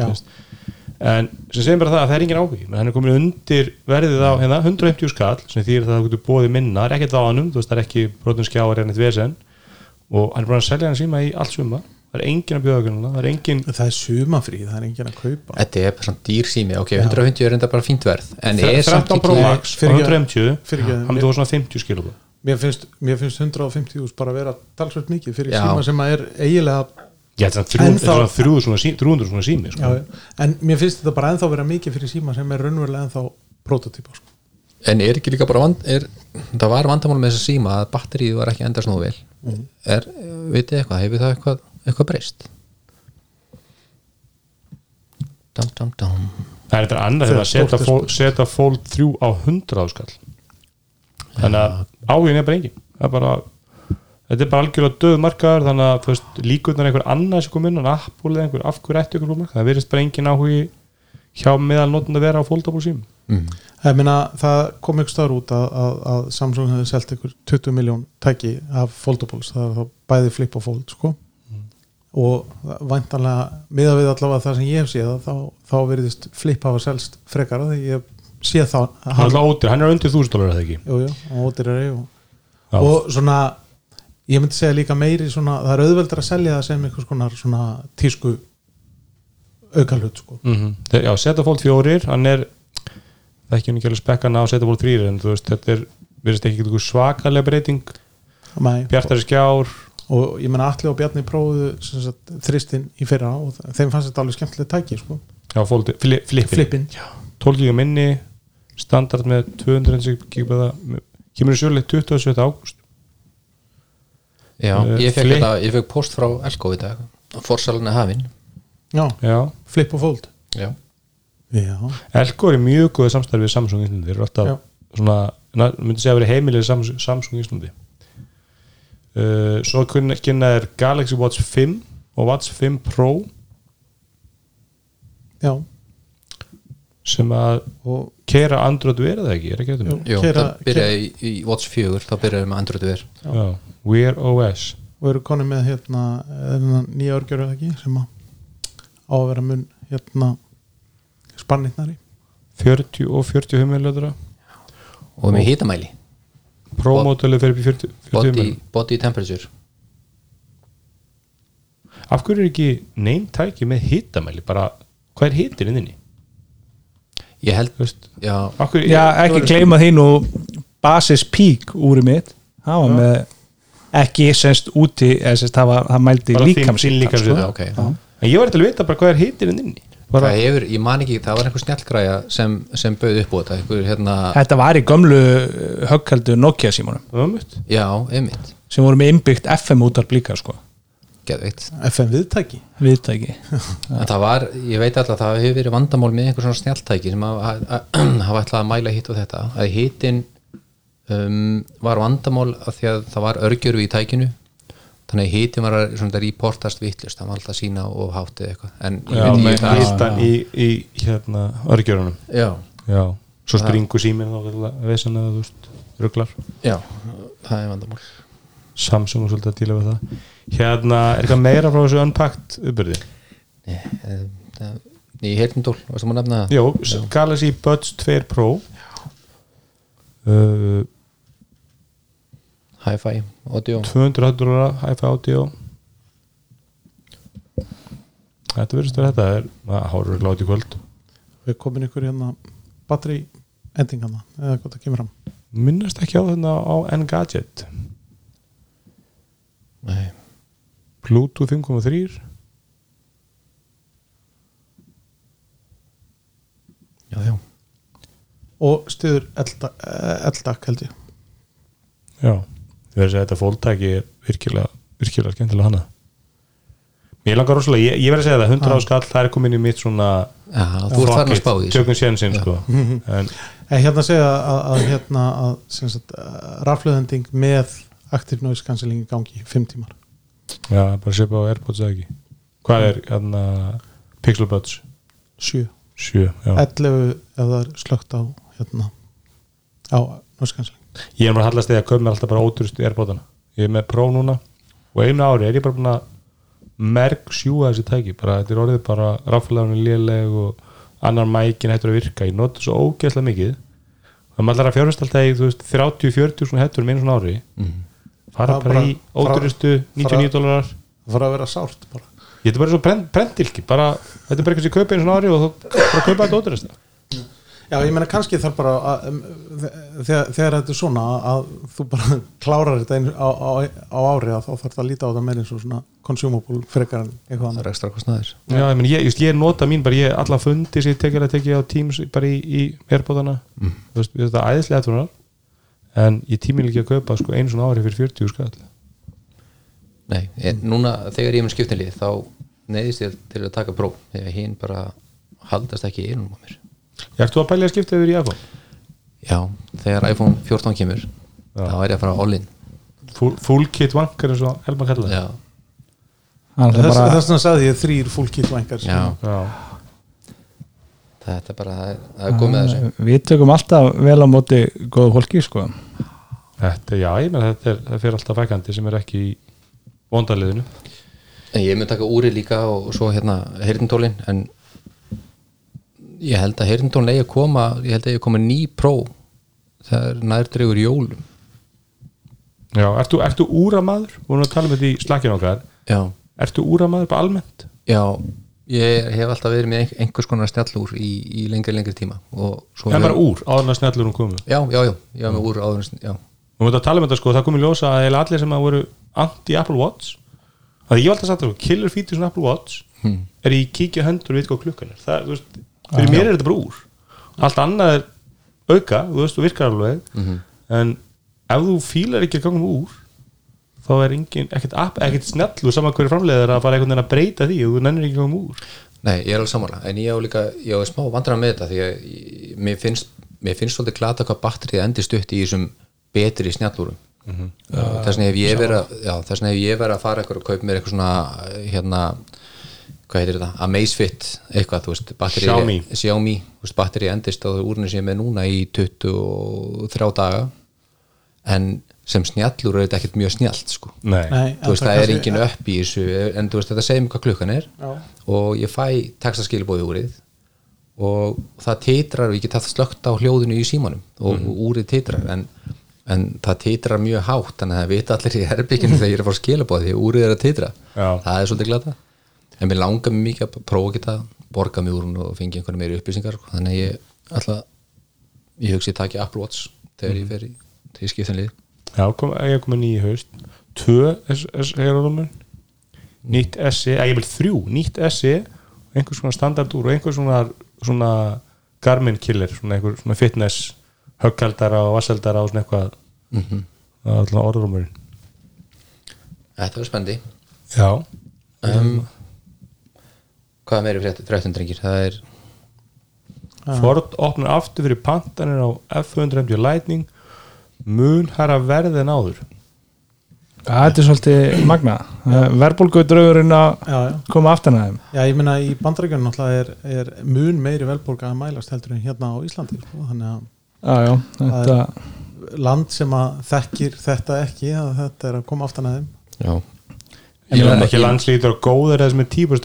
en sem segir bara það að það er engin menn hann er komin undir verðið á hérna, 150 skall sem það að það getur bóðið minna það er ekkert á hannum, þú veist það er ekki brotum skjáar en eitt vesen. Og hann er búin að selja hann síma í allt suma það er engin að bjóða það er engin
það er sumafrí, það er enginn að kaupa
þetta er bara svona dýr sími ok, 150 er enda bara fínt verð en er samt
13 Pro
ekki
Max á
fyrir-
150
fyrir-
hann voru svona 50 skilabóð
mér finnst, mér finnst 150 úrs bara að vera talsveit mikið fyrir
Já.
síma sem að er eiginlega
að 300
Ennþá-
svona 300 svona sí- 300 svona sími sko.
já, en mér finnst þetta bara ennþá vera mikið fyrir síma sem er raunverulega ennþá prototípa sko.
en er ekki líka bara vand, er, það var vandamál með þessa síma að batterið var ekki endast nógu vel er, vitið eitthvað, hefur það eitthvað, eitthvað breyst. Dam dam dam
það er þetta annað þegar að
Þegar
setja
stórt er
fól- setja fólk 3 á 100 áskall þannig að áhugin er bara engin. Það er bara þetta er bara algjörlega döð markaður þannig að þú veist, líkurnar einhver annað sem kom inn en eða einhver af hverju ætti ykkur markað það verðist bara engin áhugi hjá meðal notund að vera á foldable sím
ég meina það kom ykkur staður út að, að, að Samsung hefði selt ykkur 20 miljón tæki af foldables, það er þá bæði flip og fold sko og væntanlega miða við allavega það sem ég hef séð þá, þá verðist flip hafa selst frekara því ég sé þá
hann er alltaf ótir, hann er undir 1000 dólar eða ekki?
Jú, jú, og ótir er og,
Já.
og svona ég myndi segja líka meiri svona, það er auðveldur að selja það sem einhvers konar svona tísku auka hlut sko
mm já, setja fólk 4 hann er það er ekki ekki alveg spekkan á setja fólk 3 en þú veist, þetta er verðist ekki svakalega breyting. Bjartari skjár
og ég menna Atli og Bjarni prófuðu þristinn í fyrra og þeim fannst þetta alveg skemmtilega tæki sko.
já, fólk, fli, flippin.
Flippin.
12 GB minni standard með 200 GB kemur í sjöleik 27. ágúst.
Já,
Eh,
ég fekk, þetta, ég fekk post frá Elko í dag. Forsalina hafinn.
Já,
já,
flip og fold.
Já,
já,
Elko er mjög góð samstarfi við Samsung Íslandi. Þeir eru alltaf
Já.
svona na- myndi segja að vera Samsung, Samsung Íslandi uh, svo kynna er Galaxy Watch 5 og Watch 5 Pro
já.
sem að
og
kera Android verið það ekki, er ekki þetta með
Jú,
Keyra-
það byrjaði í, í Watch 4 þá byrjaði með Android Wear.
Já. Wear OS
og eru koni með hérna, hérna nýja örgjöru eða ekki sem að á að vera mun hérna spannitnari
40 og 40 humilöðra
og með hitamæli
Pro mótelið fyrir upp í 40, 40
body, body temperature.
Af hverju er ekki neinn tæki með hitamæli? Bara, hvað er hitin inni?
ég held,
Þú veist,
já,
hverju
Já, ekki gleyma því nú Basis Peak úri mitt það var með ekki semst úti eða semst það, var, það mældi líkamsýta sko.
ok.
En ég var til að vita bara hvað er hitin inni. bara,
það hefur, ég man ekki, það var einhver snjallgræja sem, sem bauð upp á þetta einhver, hérna,
Þetta var í gömlu uh, högkaldu Nokia símónum
já, einmitt.
Sem voru með innbyggt FM útarp líka sko.
geðveikt.
FM viðtæki.
Viðtæki.
En það var, ég veit alltaf að það hefur verið vandamál með einhver svona snjalltæki sem hafa hafa ætlað að mæla hitt og þetta. Að hitin um, var vandamál af því að það var örgjörfi í tækinu þannig að hitin var að reportast vittlust, það var alltaf sína og hátti eitthvað. En hvað
hitan í, í hérna örgjörunum.
Já,
já, svo springu þá veist hann að þú veist, rugglar
já, það er vandamál.
Samsung og svolítið að díla við það. Hérna, er eitthvað meira frá þessu unpacked uppbyrði?
Nei, það- Í heyrnindól, varstu maður að nefna það?
Jó, Galaxy Buds 2 Pro. Uh,
hi-fi, audio.
200 dólar hi-fi audio. Þetta verðist að þetta er að hárur glátt í kvöld.
Við komin ykkur hérna batteri endingana eða hvað það kemur fram.
Minnast ekki á þetta á Engadget
Nei.
Bluetooth 5.3
já, já,
og stiður eldak held ég.
Já, verði að segja þetta fólktæki er virkilega, virkilega skemmtilega hana mér langar rosalega, ég, ég verði að segja það 100 á skall, það er komin í mitt svona
já þú ert farin að spá í
tökum sénsinn sko. En
En hérna segja að, að, hérna, að rafluðending með active noise cancelling í gangi í fimm tímar.
Já, bara sépa á Airpods eða ekki? Hvað er hérna Pixel Buds?
7,
7, já.
11 ef það er slögt á hérna, á noise cancelling
ég er bara hallast því að köpa mér alltaf bara ótrúst Airpodana. Ég er með Pro núna og einu ári er ég bara búin að merk sjúa þessi tæki. Bara þetta er orðið bara raflegaðunni léleg og annar mækin hættur að virka. Ég nota svo ógeðslega mikið. Það maður ætlar að fjárhast alltaf í þú veist 30-40 svona hættur einu svona ári. Fara
Það
bara í ótrústu 99 dólarar.
Það fara að vera sárt bara.
Þetta bara svo brend, brendilki þetta er bara eitthvað sem ég kaupa einu svona ári og þú bara kaupa þetta ótrústu
Já, ég meina kannski þarf bara að, um, þegar, þegar þetta er svona að þú bara klárar þetta einu, á, á, á ári að þá þarf það að líta á það meira eins og svona consumable frekar en eitthvað
það
annað
er ekstra kostnaður.
Já, ég, meni, ég, just, ég nota mín bara, ég alla fundi sem ég tekja að tekja á Teams bara í, í Airpodana. Mm. þú veist, þetta er æðislega eftir en ég tími ekki að kaupa sko, einu svona ári fyrir 40 skall.
Nei, en núna þegar ég er með skiptinlið þá neyðist ég til að taka próf þegar hinn bara haldast ekki einum á mér
Þú að pælja að skipta yfir í iPhone?
Já, þegar iPhone 14 kemur þá er ég að fara all in.
Full, full kit vankar eins og Elma kallar það
Já,
Þess,
bara,
vegna sagði ég þrýr full kit vængar
já,
Já.
þetta er bara það er, það er komið að þessu.
Við tökum alltaf vel á móti góðu fólki sko.
Þetta, já, ég menn þetta er, það fyrir alltaf fækandi sem er ekki í vondaliðinu
En ég mun taka úri líka og svo hérna heyrnintólin en ég held að heyrnintólin eigi að koma ég held að eigi að koma ný pró það er nærdregur jólum.
Já, ert þú, ert þú úramaður? Við erum að tala um þetta í slakinu okkar.
Já,
Ert þú úramaður bara almennt?
já ég hef alltaf verið með ein- einhvers konar snjallúr í, í lengri lengri tíma svo
En bara úr, áður en að snjallur hún komu?
Já, já, já, ég var með úr áður en sn- já,
og við erum að tala um þetta sko, það komið ljósa að allir sem að voru anti-Apple Watch að ég var alltaf að sagt það, killer feature svona Apple Watch
Hmm.
er í kíkja hendur og veit hvað klukkan er. Það, veist, fyrir mér er þetta bara úr. Allt annað er auka þú veist, þú virkar alveg
Mhm.
en ef þú fílar ekki að ganga um úr þá er engin, ekkert, app, ekkert snjallu saman hverju framleiðar að fara einhvern veginn að breyta því og þú nennir ekki að ganga um úr.
Nei, ég er alveg sammála en ég á líka, ég á smá vandræða með þetta því að ég- mér finnst, mér finnst svolítið glata hvað batterið endi stutt í þessum betri snjallúrum. Mm -hmm. þess vegna hef ég verið að fara eitthvað og kaupa mér eitthvað svona hérna, hvað heitir þetta, Amazfit eitthvað, þú veist, batterið
Xiaomi.
Xiaomi, þú veist, batterið endist og úrinu sem ég er með núna í 23 daga. En sem snjallúr er þetta ekkert mjög snjallt sko.
Nei,
Nei,
þú veist,
en
það er engin upp í þessu en þú veist, þetta segir mér hvað klukkan er.
Já.
og ég fæ textaskilibóði úrið. Og það titrar og ég get haft slögt á hljóðinu í símanum. Og úrið titrar en, en það titrar mjög hátt þannig að það vita allir í herbygginu þegar ég er að því að úrið er að titra.
Já.
það er svolítið glata en mér langar mig mikið að prófa að geta borga mig úr hún og fengi einhverju meiri upplýsingar sko. þannig að ég alltaf ég hugsi ég taki Apple Watch þegar ég fer í til skiptinlið
Já, kom, ég kom með nýju haust. Tvö heyrðarumur Nýtt SE, að ég vil þrjú Nýtt SE, einhvers svona standardúr og einhvers svona, svona Garmin killer, svona einhver svona fitness höggaldara og vasseldara og svona eitthvað.
Mhm.
það er alltaf orðrumurinn
Þetta var spendi
Já,
um, Hvað meiri frétt- fréttum drengir? Það er
Ford opnar aftur fyrir pantanir á F150 Lightning. Mun hæra verð en áður.
Þetta er svolítið magna verbulgu draugurinn að koma aftan að þeim.
Já, ég meina í bandaríkjunum náttúrulega er, er mun meiri velbólga að mælast heldur en hérna á Íslandi. Sko. þannig að
já, já, þetta,
land sem að þekkir þetta ekki að þetta er að koma aftan að þeim.
Já.
Ég er ekki landslítur og góður eða sem er típur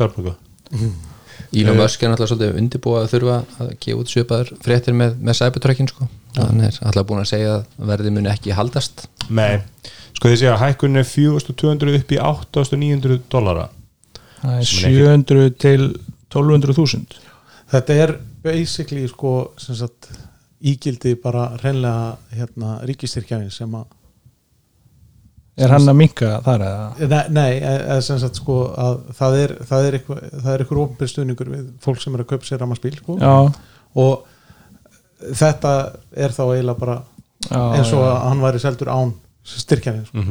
starfbúka
Elon Musk er náttúrulega svolítið undirbúið að þurfa að gefa út svipaður fréttir með, með Cybertruckin sko. hann er alltaf búin að segja að verði muni ekki haldast.
Nei, sko þið segja að hækkun er 4200 upp í 8900 dollara.
Það er
Sem er
700 til 1200.000
þetta er basically sko sem sagt ígildi bara reynlega hérna ríkistyrkjafin sem að
er hann að minka þar eða
Nei, nei eða sem sagt sko að það er, það er eitthvað það er eitthvað ofnbyr stuðningur við fólk sem er að kaupa sér rammarspíl sko.
já,
og þetta er þá eiginlega bara
já,
eins og
já.
að hann væri seldur án styrkjafin sko.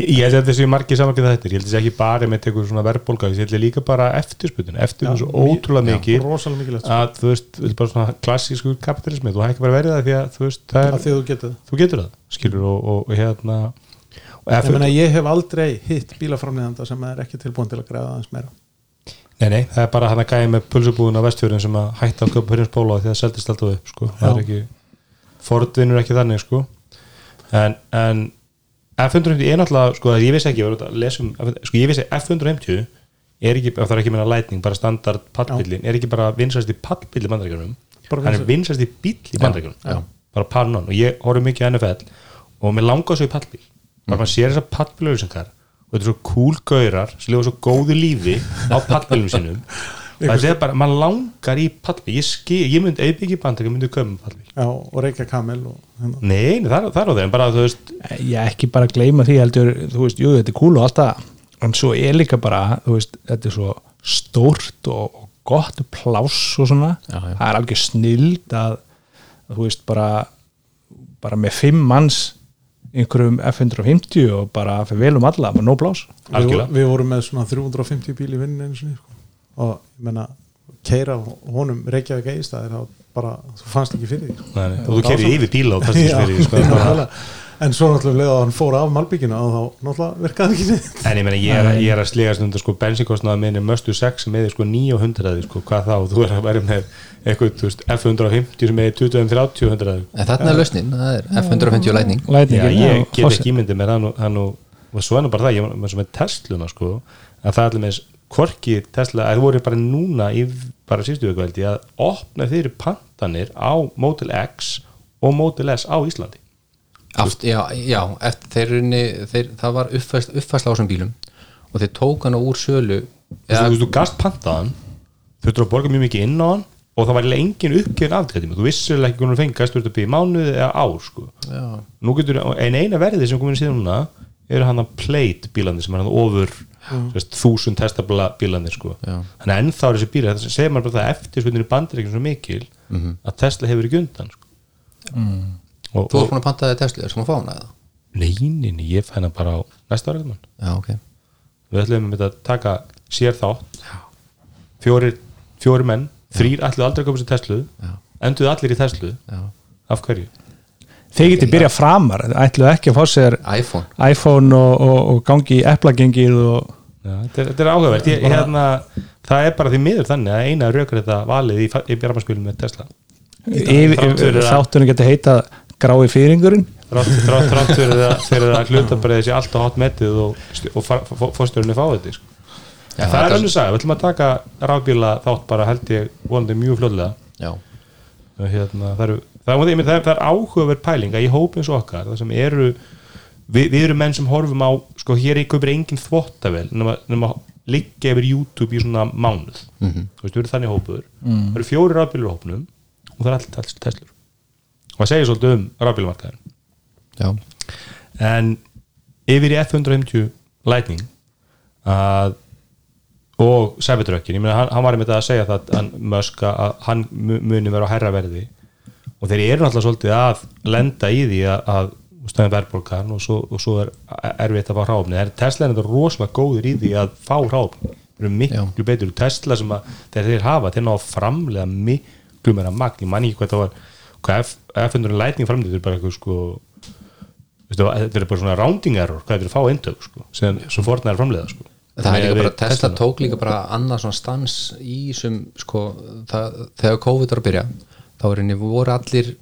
Ég ég held að þetta séu margir samanlega þetta ég held að þetta sé ekki bara með tekur svona verðbólga ég held að líka bara eftirsputun eftirsputun svo ótrúlega mikið
sko.
að þú veist, þetta er bara svona klassísku kapitalismi, þú hækki bara verið það því að þú veist, það
að
er,
því að þú getur það
þú getur það skilur og, og, og hérna
ég, meina, ég hef aldrei hitt bílaframleðanda sem er ekki tilbúin til að græða aðeins meira.
Nei, nei, það er bara hann að gæja með pulsubúðun á vestfjörðin sem að hætta að köpa hurins bóla því það seldist alltaf upp, sko. Það er ekki, Ford vinnur ekki þannig, sko. En, en F150 er náttúrulega, sko, ég vissi ekki ég var að lesa um, sko, ég vissi F150 er ekki, það er ekki meina lightning bara standard pallbílin, er ekki bara vinsast í pallbíl í bandaríkjunum,
Bara
hann er vinsast í bíl í bandaríkjunum,
já.
bara pannon og ég horfði mikið NFL og mér langaði svo í pallbíl bara maður sér þessar pallbílauðsengar og þetta er svo cool gaurar sem lifa svo góðu lífi á pallbílum sínum. Það er bara, maður langar í pallbíl ég, ég myndi, ef ekki bandaríkjum myndi köpa pallbíl
já, og reykja kamel og, hérna.
nei, nei, það er, á þeim, bara þú veist.
Ég ekki bara gleyma því heldur, þú veist, jú, þetta er cool og allt það en svo er líka bara, þú veist, þetta er svo stórt og, og gott pláss og svona.
Já, já.
það er alveg snild að, að þú veist, bara bara með fimm manns einhverjum F150 og bara fyrir vel um alla, með no pláss
við, við vorum með svona 350 bíl í vinnu einu sinni sko. og ég menna keira honum Reykjavík eigistæðir þá bara, þú fannst ekki fyrir því sko.
nei, nei, og þú kerið yfir bíla og það
Já,
fyrir því, sko, bara.
En svo náttúrulega leða hann fór af Malbygginu og þá náttúrulega virkaði ekki neitt.
En ég meina, ég er, ég er að slegast undir sko bensinkostnaða minni Möstu 6 sem eða sko 900 sko, hvað þá, þú er að vera með eitthvað, þú veist, F150 sem eða 20-30 hundraði
en þarna er lausnin, það er F150 Lightning.
Já, ég get ekki ímyndið mér nú, og svo er nú bara það, ég var með með Tesluna sko, að það allir með hvorki Tesla, að það voru bara núna í bara síðustu viku held ég að opna fyrir pantanir á Model X og Model S á Íslandi
Aft, já, já, eftir þeir, það var uppfæsla, uppfæsla á þessum bílum og þeir tók hana úr sölu
þú veist, þú gast pantaðan þurftur að borga mjög mikið inn á hann og það var eiginlega engin uppgefin afgæðtíma þú vissir ekki hvernig þú fengast, þú ert að byggja mánuði eða ár sko. getur, en eina verði sem komin síðan núna eru hann að plate bílandi sem er hann ofur þúsund testabla bílandi sko. Þannig að ennþá er þessi bílar það segir maður bara það eftir í bandir ekki svo mikil að Tesla hefur ekki undan sko. Og,
þú ert búin að panta þig Tesla, er sem að fá hana eða?
nei, nei, nei, ég fæna bara á næsta ára mann.
já, ok,
við ætlum að taka sér þátt. Fjóri, fjóri menn þrýr ætlu aldrei að koma sér Teslu
Já.
enduðu allir í Teslu
já,
af hverju?
þeir geti byrja framar, ætluðu ekki að fá sér
iPhone.
iPhone og, og, og gangi í eplagengið og
Já, þetta, er, þetta er áhugavert. Ég, hérna, það er bara því miður þannig að eina rökur þetta valið í, í bjármarspilum með Tesla.
Þáttunum geti heita grái
þrátt- þrátt fyrir að, fyrir að hlutabræði sé alltaf hot metið og, og fórstjórunni fá þetta sko.
Já,
það er önnur sagði, við ætlum að taka rafbíla þátt bara held ég vonandi mjög fljóðlega
já,
og hérna, það, eru, það, það, það er áhugaverð pæling að í hópin svo okkar það sem eru við, við erum menn sem horfum á sko hér er kaupir engin þvottavel nema, nema liggja yfir YouTube í svona mánuð.
Mhm.
þú veist, við erum þannig hópur. Það eru fjóri rafbílur á hópnum og það er allt, allt Teslur og það segir svolítið um rafbílumarkaðin
já,
en yfir í F150 Lightning að og Cybertruckin, ég meina hann, hann var einmitt að segja það hann, Musk að hann mu- muni vera á herraverði og þeir eru náttúrulega svolítið að lenda í því að, að stæðin verðbólkan og og svo er erfitt að fá hráfni er Tesla er þetta rosalega góður í því að fá hráfni þeir eru miklu betur Tesla sem að þeir, þeir hafa, þeir ná að framlega miklu meira magn, ég man ekki hvað það var hvað F, F100 Lightning er bara eitthvað sko veistu, þetta er bara svona rounding error hvað þetta er að fá eintök sko, sem, Fortnite er framlega sko.
það er líka bara Tesla tók líka bara annað svona stans í sem sko, það, þegar COVID var að byrja þá er henni voru allir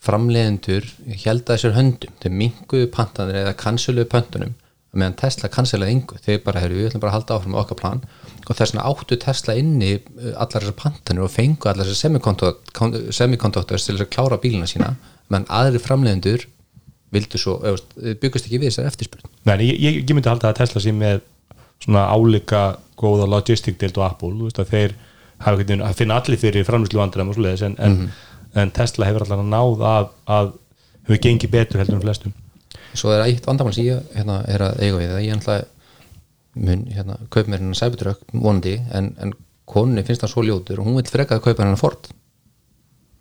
framleiðendur held að þessar höndum þeir minguðu pantanir eða kansiluðu pöntunum meðan Tesla cancelaði yngu þeir bara, heyrðu, við ætlum bara að halda áfram okkar plan. Og þess vegna áttu Tesla inni uh, allar þessar pantanir og fengu allar þessar semikonduktors til að klára bílina sína meðan aðri framleiðendur vildu svo, veist, þau byggust ekki við þessar eftirspurn.
Nei, ég, ég, ég myndi halda að Tesla sé með svona álíka góða logistik deild og Apple, þú veist að þeir hafa að finna allir fyrir framlýslu vandræðum og svoleiðis en, en, en Tesla hefur allan að náð að, að hefur gengið betur heldur en flestum
svo er eitt vandamál sem ég hérna, er að eiga við að ég ætla mun hérna, kaup mér hennar Cybertruck vonandi en, en konni finnst það svo ljótur og hún vil freka að kaupa hennar Ford.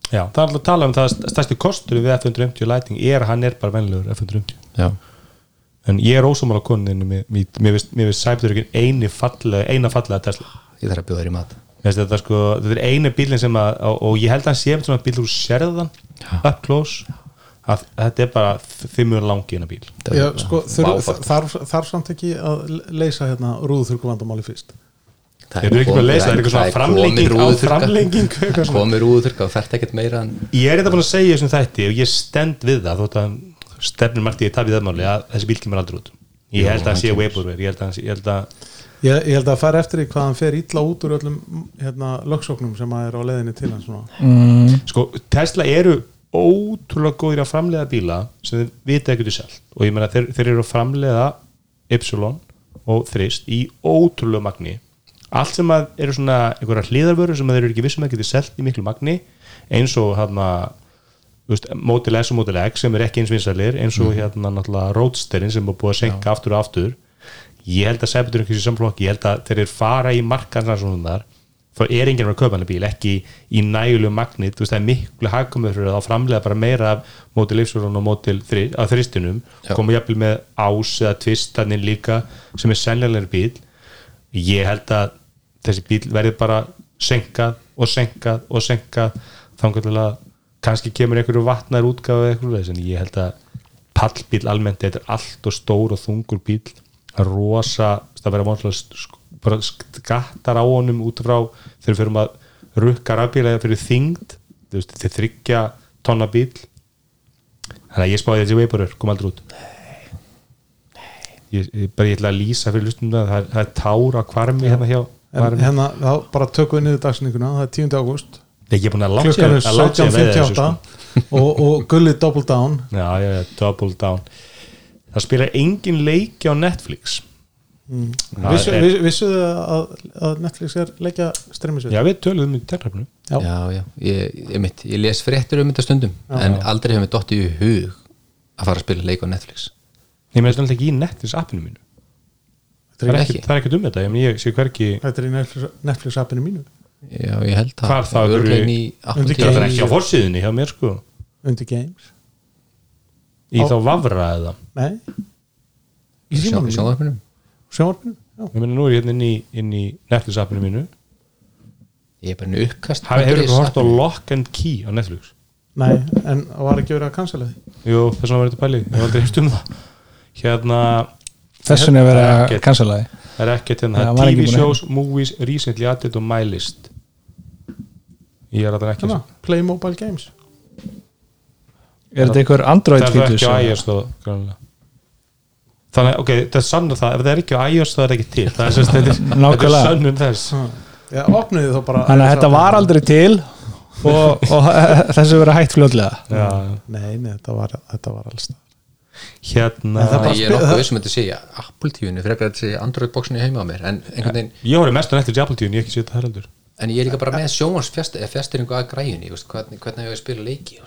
Já, það er alltaf að tala um það að stærsti kostur við F150 Lighting er að hann er bara venlegur F150
já,
en ég er ósámála koninu mér, mér, finnst- fallega, eina fallega Tesla.
Ég þarf að bjóða þér í mat.
Finnst þetta, sko, þetta er eini bílinn sem að og, ég held að hann sé svona bíl úr sérðan up close að þetta er bara fimmur langi innan bíl.
Já, sko, þarf, þarf samt ekki að leysa hérna rúðuþurku vandamáli fyrst.
Það
eru ekki búin að leysa, það er eitthvað svona framlenging á framlenging
komið rúðurka og fært ekkert meira en
Ég er þetta búin að segja þessum þætti og ég stend við það þótt að stefnir margt ég tafið það máli að þessi bíl kemur aldrei út. Ég held að hann sé Weiborver ég held að, ég held að
ég, ég held að fara eftir því hvað hann fer illa út úr öllum hérna, lögsóknum sem að er á leiðinni til hans
mm,
sko, Tesla eru ótrúlega góðir að framleiða bíla sem þeir vita ekkert í sjálf. Og ég meina þeir, þeir eru að framleiða Ypsilon og Þrist í ótrúlega magni. Allt sem að eru svona einhverja hliðarvöru sem þeir eru ekki vissum að geti selt í miklu magni eins og veist, Model S og Model X sem er ekki eins vinsalir eins og hérna náttúrulega Roadsterin sem er búið að senka aftur og aftur. Ég held að Cybertruck er ekki samflokki, ég held að þeir eru fara í markaðna svona þar þá er enginn að vera að kaupa hann bíl, ekki í nægulegu magnit, þú veist það er miklu hagkomur fyrir að þá framlega bara meira af Model Y og Model 3, að þristinum. Koma jafnvel með ás eða tvistaninn líka sem er sennilegur bíl ég held að þessi bíl verði bara senkað og senkað og senkað. Að kannski kemur einhverju vatnar eða eitthvað en ég held að pallbíl almennt þetta er allt og stór og þungur bíl rosa, það verður vonlega bara skattar á honum út frá þegar við fyrir að rukka rafbíla fyrir veist, þeir þryggja tonna bíl þannig að ég spáði þessi veiburur kom aldrei út. Ég, ég, bara ég ætla að lýsa fyrir lustum það, það er, það er tár á kvarmi hérna hjá
en hérna, þá bara tökum við niður dagsninguna það er 10. ágúst, klukkan er 17.58 og, og gullið double down.
Já, já, já, double down. Það spilar engin leiki á Netflix Það
Vissu,
er-
viss, vissuðu að, að Netflix er leikja streymisveit
já, við töluðum í terrafnu
Já.
já, já, ég, ég, mitt, ég les fréttur um þetta stundum en aldrei hefur mér dottið í hug að fara að spila leik á Netflix.
Ég með þetta ekki í Netflix appinu mínu. Það er
ekki.
ekkert- það er ekkert um þetta ég, ég sé hverki
þetta er í Netflix, Netflix appinu mínu.
Já, ég held það TV.
það er ekki á forsíðunni hjá mér sko.
Undir games.
Í
Á-
þá vafra eða?
Nei. Í
Sjá-
símanum
sjónvarpinu
ég meina nú er ég hérna inn í, inn í Netflix appinu mínu.
Ég er bara í uppkast
Hafi, hefur ykkur hort á. Lock and Key á Netflix?
Nei, en var ekki verið að cancela því?
Jú, þess vegna var þetta pælið, ég var aldrei hefst um það. Hérna
þessun er verið
er
að cancela því.
Það er ekkert hérna, er TV shows, movies, recently added og my list. Ég er að það ekki
Hérna, Play Mobile Games.
Er þetta einhver Android
það er það
fítus
ekki iOS þó, greinilega. Þannig, ok, það er sann það ef það er ekki á iOS þá er það ekki til. Það er, sérst, þetta, er- þetta er sönnun þess.
Já, opnuði þá bara
þannig að þetta var aldrei til og, og þessu verið hægt fljótlega.
Já,
nei, nei, þetta var, þetta var alls það
hérna
það
ég er nokkuð vissum að þetta segja Apple TV-inu frekar þetta segja Android boxinu heima á mér en einhvern veginn
ég horfði mest á Netflix Apple TV en ég ekki séð þetta heldur
en ég er líka bara með sjónvarsfjasteringu að græjunni, hvernig, hvernig ég að spila leiki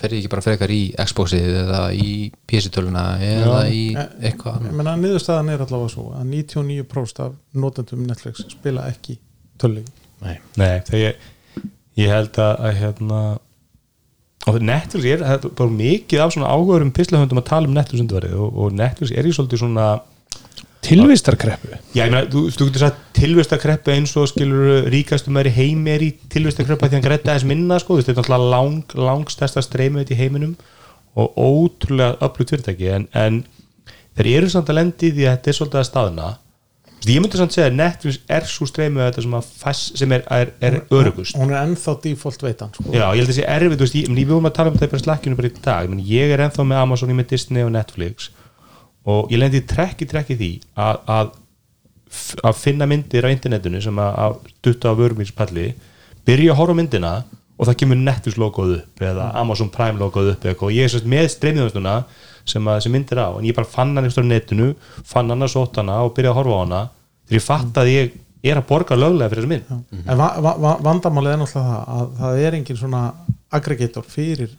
fer ég ekki bara frekar í Xboxið eða í PC-töluna eða í eitthvað
ég
annað.
menna niðurstaðan er allavega svo að 99% af notendum Netflix spila ekki töluleiki
Nei.
Nei, ég, ég held að, að hérna Netflix er það er bara mikið af svona áhugarum pislahöndum að tala um Netflix og, og Netflix er í svolítið svona
tilvistarkreppu?
Já, ég meina, þú, þú getur sagt tilvistakreppu eins og skilur ríkastum er í heimi er í tilvistakreppu að því hann grætta þess minna sko, þetta er náttúrulega lang, langstærsta streymið í heiminum og ótrúlega öflugt fyrirtæki en, en þeir eru samt að lendi í því að þetta er svolítið að staðna. Ég myndi samt segja að Netflix er svo streymið þetta sem, að fæs, sem er, er, er örugust
hún er ennþá default veitan sko.
Já, ég held að það sé erfið, þú veist, ég, ég, við vorum að tala um þetta bara slakkinu bara í dag, ég, er ennþá með Amazon, ég með Disney og Netflix og ég lendi trekk í trekk í því að, að, að finna myndir á internetinu sem að, að dutta á vörumýrspalli byrja að horfa myndina og það kemur Netflix logoð upp eða Amazon Prime logoð upp eða og ég er sérst með streymjóðustuna sem sem myndir á en ég bara fann hann eftir netinu fann hann að sóta hana og byrja að horfa á hana. Þegar ég fatt að ég er að borga löglega fyrir þessu mynd.
En va va va vandamálið er náttúrulega það að það er engin svona aggregator fyrir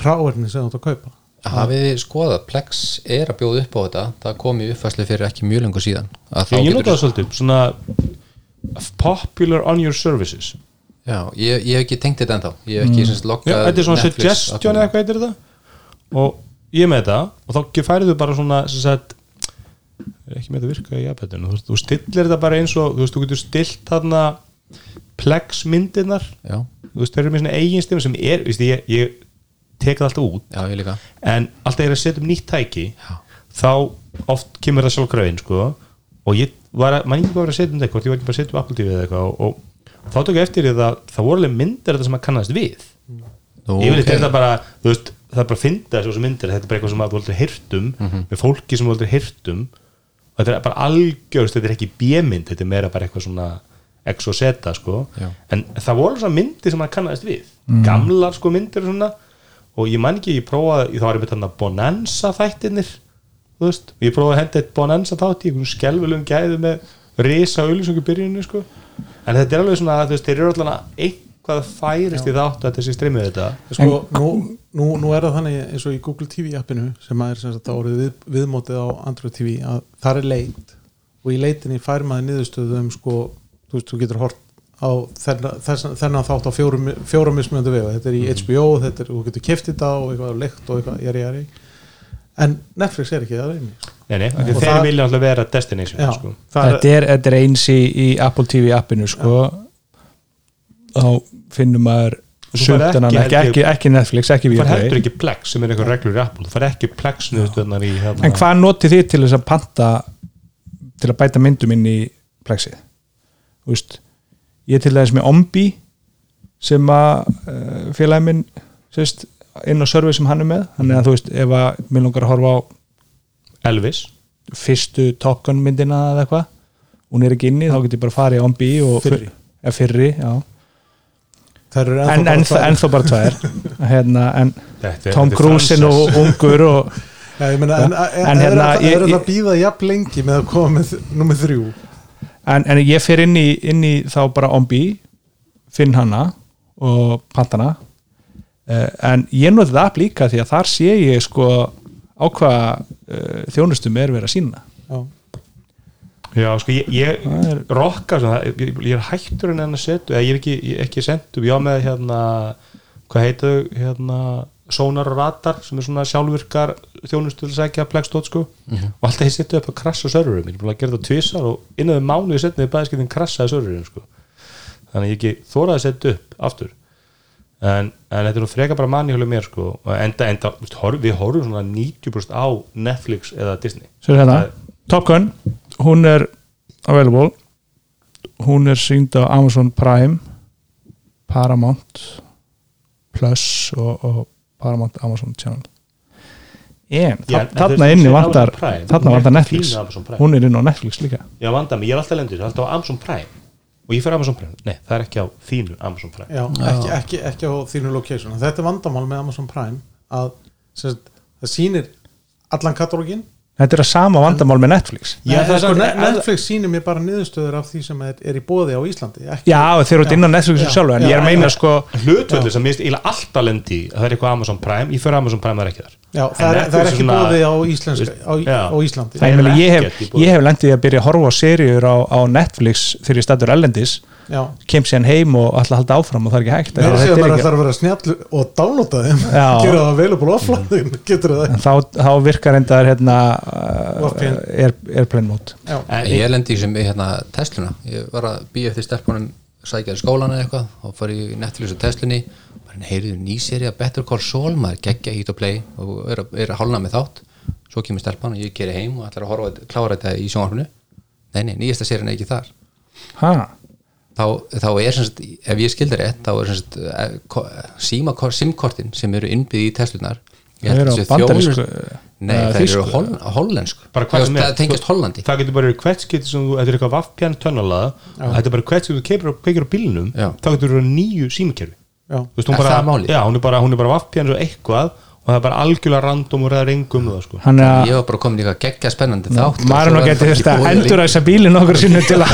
ráverni sem þú ert að kaupa
hafið þið skoðað, Plex er að bjóða upp á þetta? Það kom í uppfæslu fyrir ekki mjög lengur síðan að
ég, ég
getur-
nota það svolítið svona popular on your services.
Já, ég, ég hef ekki tengt þetta ennþá. Ég hef ekki mm. Loggað
þetta er svona suggestion eða hvað heitir þetta? Og ég með þetta og þá færið þú bara svona sem sagt, ekki með þetta virka í aðbættinu þú, þú stillir þetta bara eins og þú veist, þú getur stilt þarna plex myndirnar.
Já,
þú veist, þeir eru með svona eigin stifum sem er, veist, ég, ég tek það alltaf út.
Já, ég líka.
En alltaf er að setja um nýtt tæki þá oft kemur það sjálfgröfin sko, og ég var að, mann ekki bara að setja um hvort ég var ekki bara að setja um Apple TV eða eitthvað og, og þá tók ég eftir því að það voru alveg myndir þetta sem að kannast við.
Nú,
ég vil
ok.
þetta bara, þú veist það er bara að finna þessu þessu myndir, þetta er bara eitthvað sem að þú aldrei hirtum
Mhm.
með fólki sem þú aldrei hirtum. Og þetta er bara algjörst, þetta er ekki B-mynd þetta er meira bara eitthvað svona X og Z sko,
Já.
en það voru svona myndir sem að kannast við, gamlar sko myndir og svona, og ég man ekki ég prófaði, þá var ég með þarna Bonanza þættirnir, þú veist. Ég prófaði að henda eitt Bonanza þátt í einhvern skelvelum gæðu með risa auðlýsingu byrjunni sko, en þetta er alveg svona þú veist, þeir eru allan eitthvað færist í þátt að þessi streymið þetta.
Sko, nú, nú, nú er það þannig eins og í Google TV appinu sem að er sem sagt að orðið við, viðmótið á Android TV að það er leit. Og í leitinni fær maður niðurstöðu um sko, þú veist, þú getur hort á þennan, þennan þátt á fjórum, fjórum mismunandi vega, þetta er í HBO þetta er, þú getur keft þetta og eitthvað leikt og eitthvað, ég er ég er en Netflix er ekki það reyni
Nei, nei, þeir
það-
vilja alltaf vera destination
Já,
sko.
það er,
þetta er, þetta er eins í, í Apple TV appinu sko. Þá finnum maður sumtanan
ekki,
ekki,
ég-
ekki, ekki Netflix, ekki
þú fær heldur ekki plex sem er eitthvað reglur í Apple. Þú fær ekki plex niðurstöðnar í hérna.
En hvað notið þið til þess að panta til að bæta myndum inn í Plexið? Þú veist ég er til dæmis með Ombi sem að uh, félagi minn sérst, inn á servi sem hann er með þannig að þú veist, ef að minn langar að horfa á
Elvis
fyrstu Top Gun myndina eða eitthvað hún er ekki inni, þá getur ég bara farið í Ombi og
Fyrri.
ja, fyrri en, en, en þó bara tvær hérna, en
er-
Tom
er
Cruise er nú ungur og
Já, ég meina, en, en,
En
en
hérna,
er, er það að býða jafn lengi með að koma með nummið þrjú
en, en ég fer inn í, inn í þá bara Ombi finn hana og pantana. Uh, en ég noti það app líka því að þar sé ég sko á hvað uh, þjónustum er verið að sína
Já.
Já, sko, ég, ég
er-
rokka svona, ég, ég er hættur en að setja, eða ég er ekki, ekki sendt ég á með hérna, hvað heitu hérna, Sonar og Radar sem er svona sjálfvirkar þjónustu til að segja plekstótt sko. Og alltaf ég setja upp að krassa serverum ég er búin að gera það tvisar og innan við mánuði setna við bæðiskeitin krassaði serverum sko. Þannig að ég ekki þóraði að setja upp aftur. En, en þetta er nú freka bara manni hjá mér sko og enda, enda, við horfum svona 90% á Netflix eða Disney.
Hérna, Top Gun hún er available. Hún er sínd á Amazon Prime Paramount Plus og, og Paramount Amazon Channel. En
en
þarna inni vantar þarna vantar Netflix. Hún er inn á Netflix líka.
Já, vanda mig, ég er alltaf lendur, alltaf á Amazon Prime. Og ég fyrir Amazon Prime, nei, það er ekki á þínu Amazon Prime.
Já, ekki, ekki, ekki á þínu location. Þetta er vandamál með Amazon Prime að sagt, það sýnir allan katalógin
þetta er að sama vandamál með Netflix.
Já,
það er
sko, Netflix sýnir mér bara niðurstöður af því sem er, er í bóði á Íslandi ekki,
já þeir eru inn á Netflix
Já,
sjálf en
já,
ég er meina sko
Hlutvöldu sem minnst eiginlega alltaf lendi það er eitthvað Amazon Prime, ég fyrir Amazon Prime, það er ekki þar.
Já, það, er, það er ekki
svona-
bóði á, íslenska, á,
Já.
á Íslandi.
Nei, ég, ég, hef, hef lendið að byrja að horfa á seríur á, á Netflix þegar ég stættur ellendis kem síðan heim og ætla að halda áfram og það er ekki hægt
er
Þetta
að
er ekki-
þarf að vera snjall og downloada þeim. Gera það available offline
En þá, þá virkar enda hérna mode.
Já,
En
ég lendi sem við hérna Tesluna. Ég var að býja eftir stelpunum sækjaði skólan eða eitthvað og fór í Netflix og Teslunni bara heyrðu nýserja Better Call Saul maður geggja hít og play og er, að- er að hálna með þátt. Svo kemur stelpan og ég geri heim og ætlar að horfa að klára þetta í sjónvarpinu. Nei, nei, nýjasta serien er ekki þar.
Ha,
þá, þá er sem sagt, ef ég skildi rétt þá er sem sagt eh, simkortin sem eru innbyggði í Teslunar
Það eru á bandarísku-
Nei, það eru hol, hollensku
Bara hvað sem.
Það tengist Hollandi
það getur bara verið hvert skipti sem þú, þetta er eitthvað vaffpjarn tönnalaða þetta er bara hvert skipti þú keipir, kveikir á bílnum þá getur verið nýju símakerfi
Já.
Þú veist, hún
Er
bara,
það málið?
já, hún er bara, hún er bara vaffpjarn og eitthvað og það er bara algjörlega random og ræðar engum það sko.
Hann er
Ég var bara komin í eitthvað geggja spennandi þátt
maður nú getur þurft að endur þess að bílinn okkur sinni til að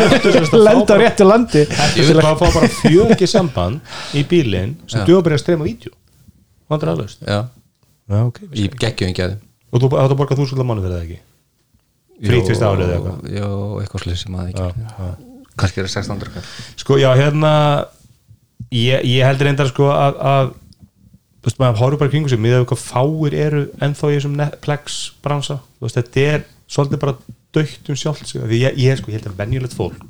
lenda á réttu landi.
Þú það fá bara fjöki samband í bílinn sem duða bara að streyma vídeo? Vandræðalaust
Já,
Já, ok
í geggjum ekki. að
Og þú átt að borga þúsund mánu fyrir það ekki? Frítt fyrsta árið eða eitthvað?
Já, eitthvað slið sem að
Já,
ekki. Kannski er það 1600 kall.
Sko, já, hérna ég, ég heldur reyndar sko að, að þú veist, maður horfður bara kringu sig miðað við hvað fáir eru ennþá í þessum Netflix bransa, þú veist, þetta er svolítið bara dögt um sjálft sig því ég, ég, sko, ég held að venjulegt fólk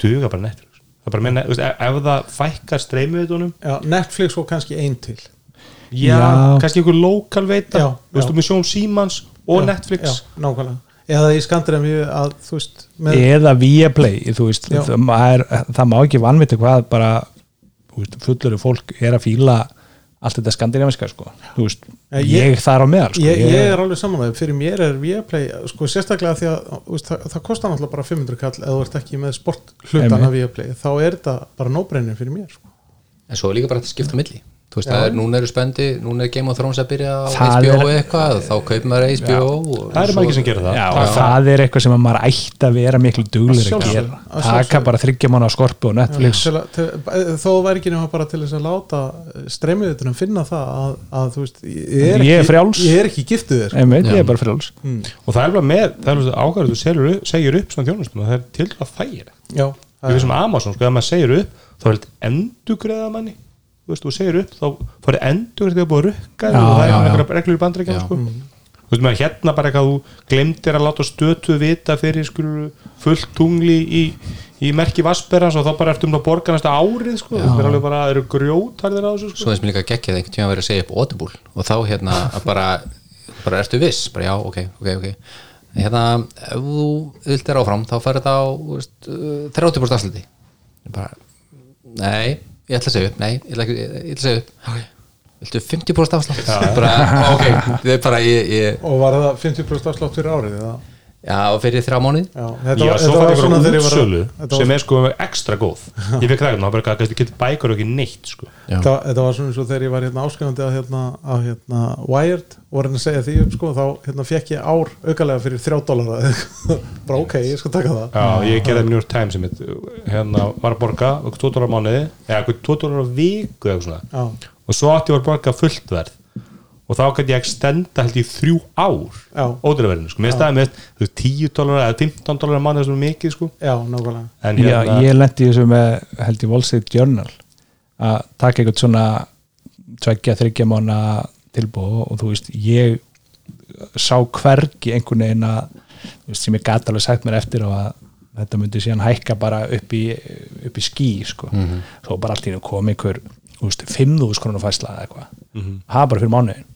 duga bara Netflix. Það er bara þú veist, ef, ef það fækkar streymiðutunum
Já, Netflix og kannski ein til.
Já,
Já.
kannski einhver lokal veita.
Já,
þú veist,
já.
með Sjón Símans og
Já,
Netflix.
já, nákvæmlega. Eða í Skandinavíu að þú veist með,
eða Viaplay þú veist, það, maður, það má ekki vanvita hvað bara þú veist, fullur fólk er að fíla allt þetta skandinaviska sko. Þú veist,
Eh,
ég,
ég-
þar á meðal sko.
ég, ég er alveg samanlega, fyrir mér er Viaplay sko sérstaklega því að veist, það, það kostar náttúrulega bara 500 kall eða þú ert ekki með sport hlutana. Viaplay þá er þetta bara nóbrennir fyrir mér sko.
En svo er líka bara að skipta á milli Þú veist, það er, núna eru spendi, núna er Game of Thrones að byrja á
Það
HBO
er-
eitthvað, þá kaupir maður HBO og
það eru margir sem gera það.
Já, og það er eitthvað sem að maður ætti að vera miklu duglir að gera.
að
taka
sjálfsögðu.
bara þryggja manna á skorpu og Netflix.
til, að- til, þó væri ekki nema bara til þess að láta streymiðutunum finna það að, að þú veist, ég er,
Ég er
ekki,
frjáls.
ég er ekki giftið þér sko.
Já.
ég er bara frjáls.
Og það er bara með, það er ákvæður þú segir upp, segir upp svona þjónustum og það er til að þægir
Já,
Ég veist um Amazon, sko, ef maður segir upp þá er þetta endugreða manni þú veist, þú segir upp, þá farið endugreða þegar búið að rukka
Já,
og það er
já, já.
einhverja reglur í bandrækjum
Já.
sko. þú veist, maður hérna bara eitthvað þú glemdir að láta stötu vita fyrir skur fullt tungli í, í merki Vasperans og þá bara ertu um að borga næsta árið, sko, það er alveg bara eru grjótarðir á þessu,
Svo
sko
þess mér líka geggjað einhvern tíma að vera að segja upp Audible og þá hérna bara, bara ertu viss, bara já, ok, ok, ok. Hérna, ef þú vilt er áfram þá fær þetta á þú veist, uh, 30% afsluti Ég bara, nei, ég ætla að segja upp. Nei, ég ætla, ekki, ég ætla að segja upp. Ok, viltu 50% afslut bara, ok, það er bara ég, ég,
og var það 50% afslátt fyrir árið eða?
Já, og fyrir þrjá mánuð
Já, þetta,
Já,
var-
svo
var ég var að-
útsölu
var
sem er sko ekstra góð. Ég fikk það, það bara kannski getur bækur og ekki neitt sko.
Þetta, þetta var svona eins og þegar ég var hérna áskrifandi að hérna, að hérna Wired og var hérna að segja því upp sko þá hérna fekk ég ár aukalega fyrir þrjá dólara bara ok, ég skal taka það.
Já, ég gerði New York Times einmitt, hérna var að borga 2 dólar á mánuði eða 2 dólar á viku eða eitthvað svona.
Já,
og svo átti ég að borga fullt verð og þá gæti ég extenda held í þrjú ár
Já.
ódýraverðinu, sko, mér staði með þú veist, 10 dólar eða 15 dólar á mánuði sem er mikið, sko.
Já, nákvæmlega.
En
Já,
hérna,
ég lendi þessu með held ég Wall Street Journal að taka eitthvað svona tveggja, þryggja mána tilbúð og þú veist, ég sá hvergi einhvern veginn að þú veist, sem ég gat alveg sagt mér eftir og að þetta myndi síðan hækka bara upp í, upp í skí sko. svo bara allt í einu kom einhver þú veist, 5.000 krónu fæsla eða eitthvað. Fyrir mánuðin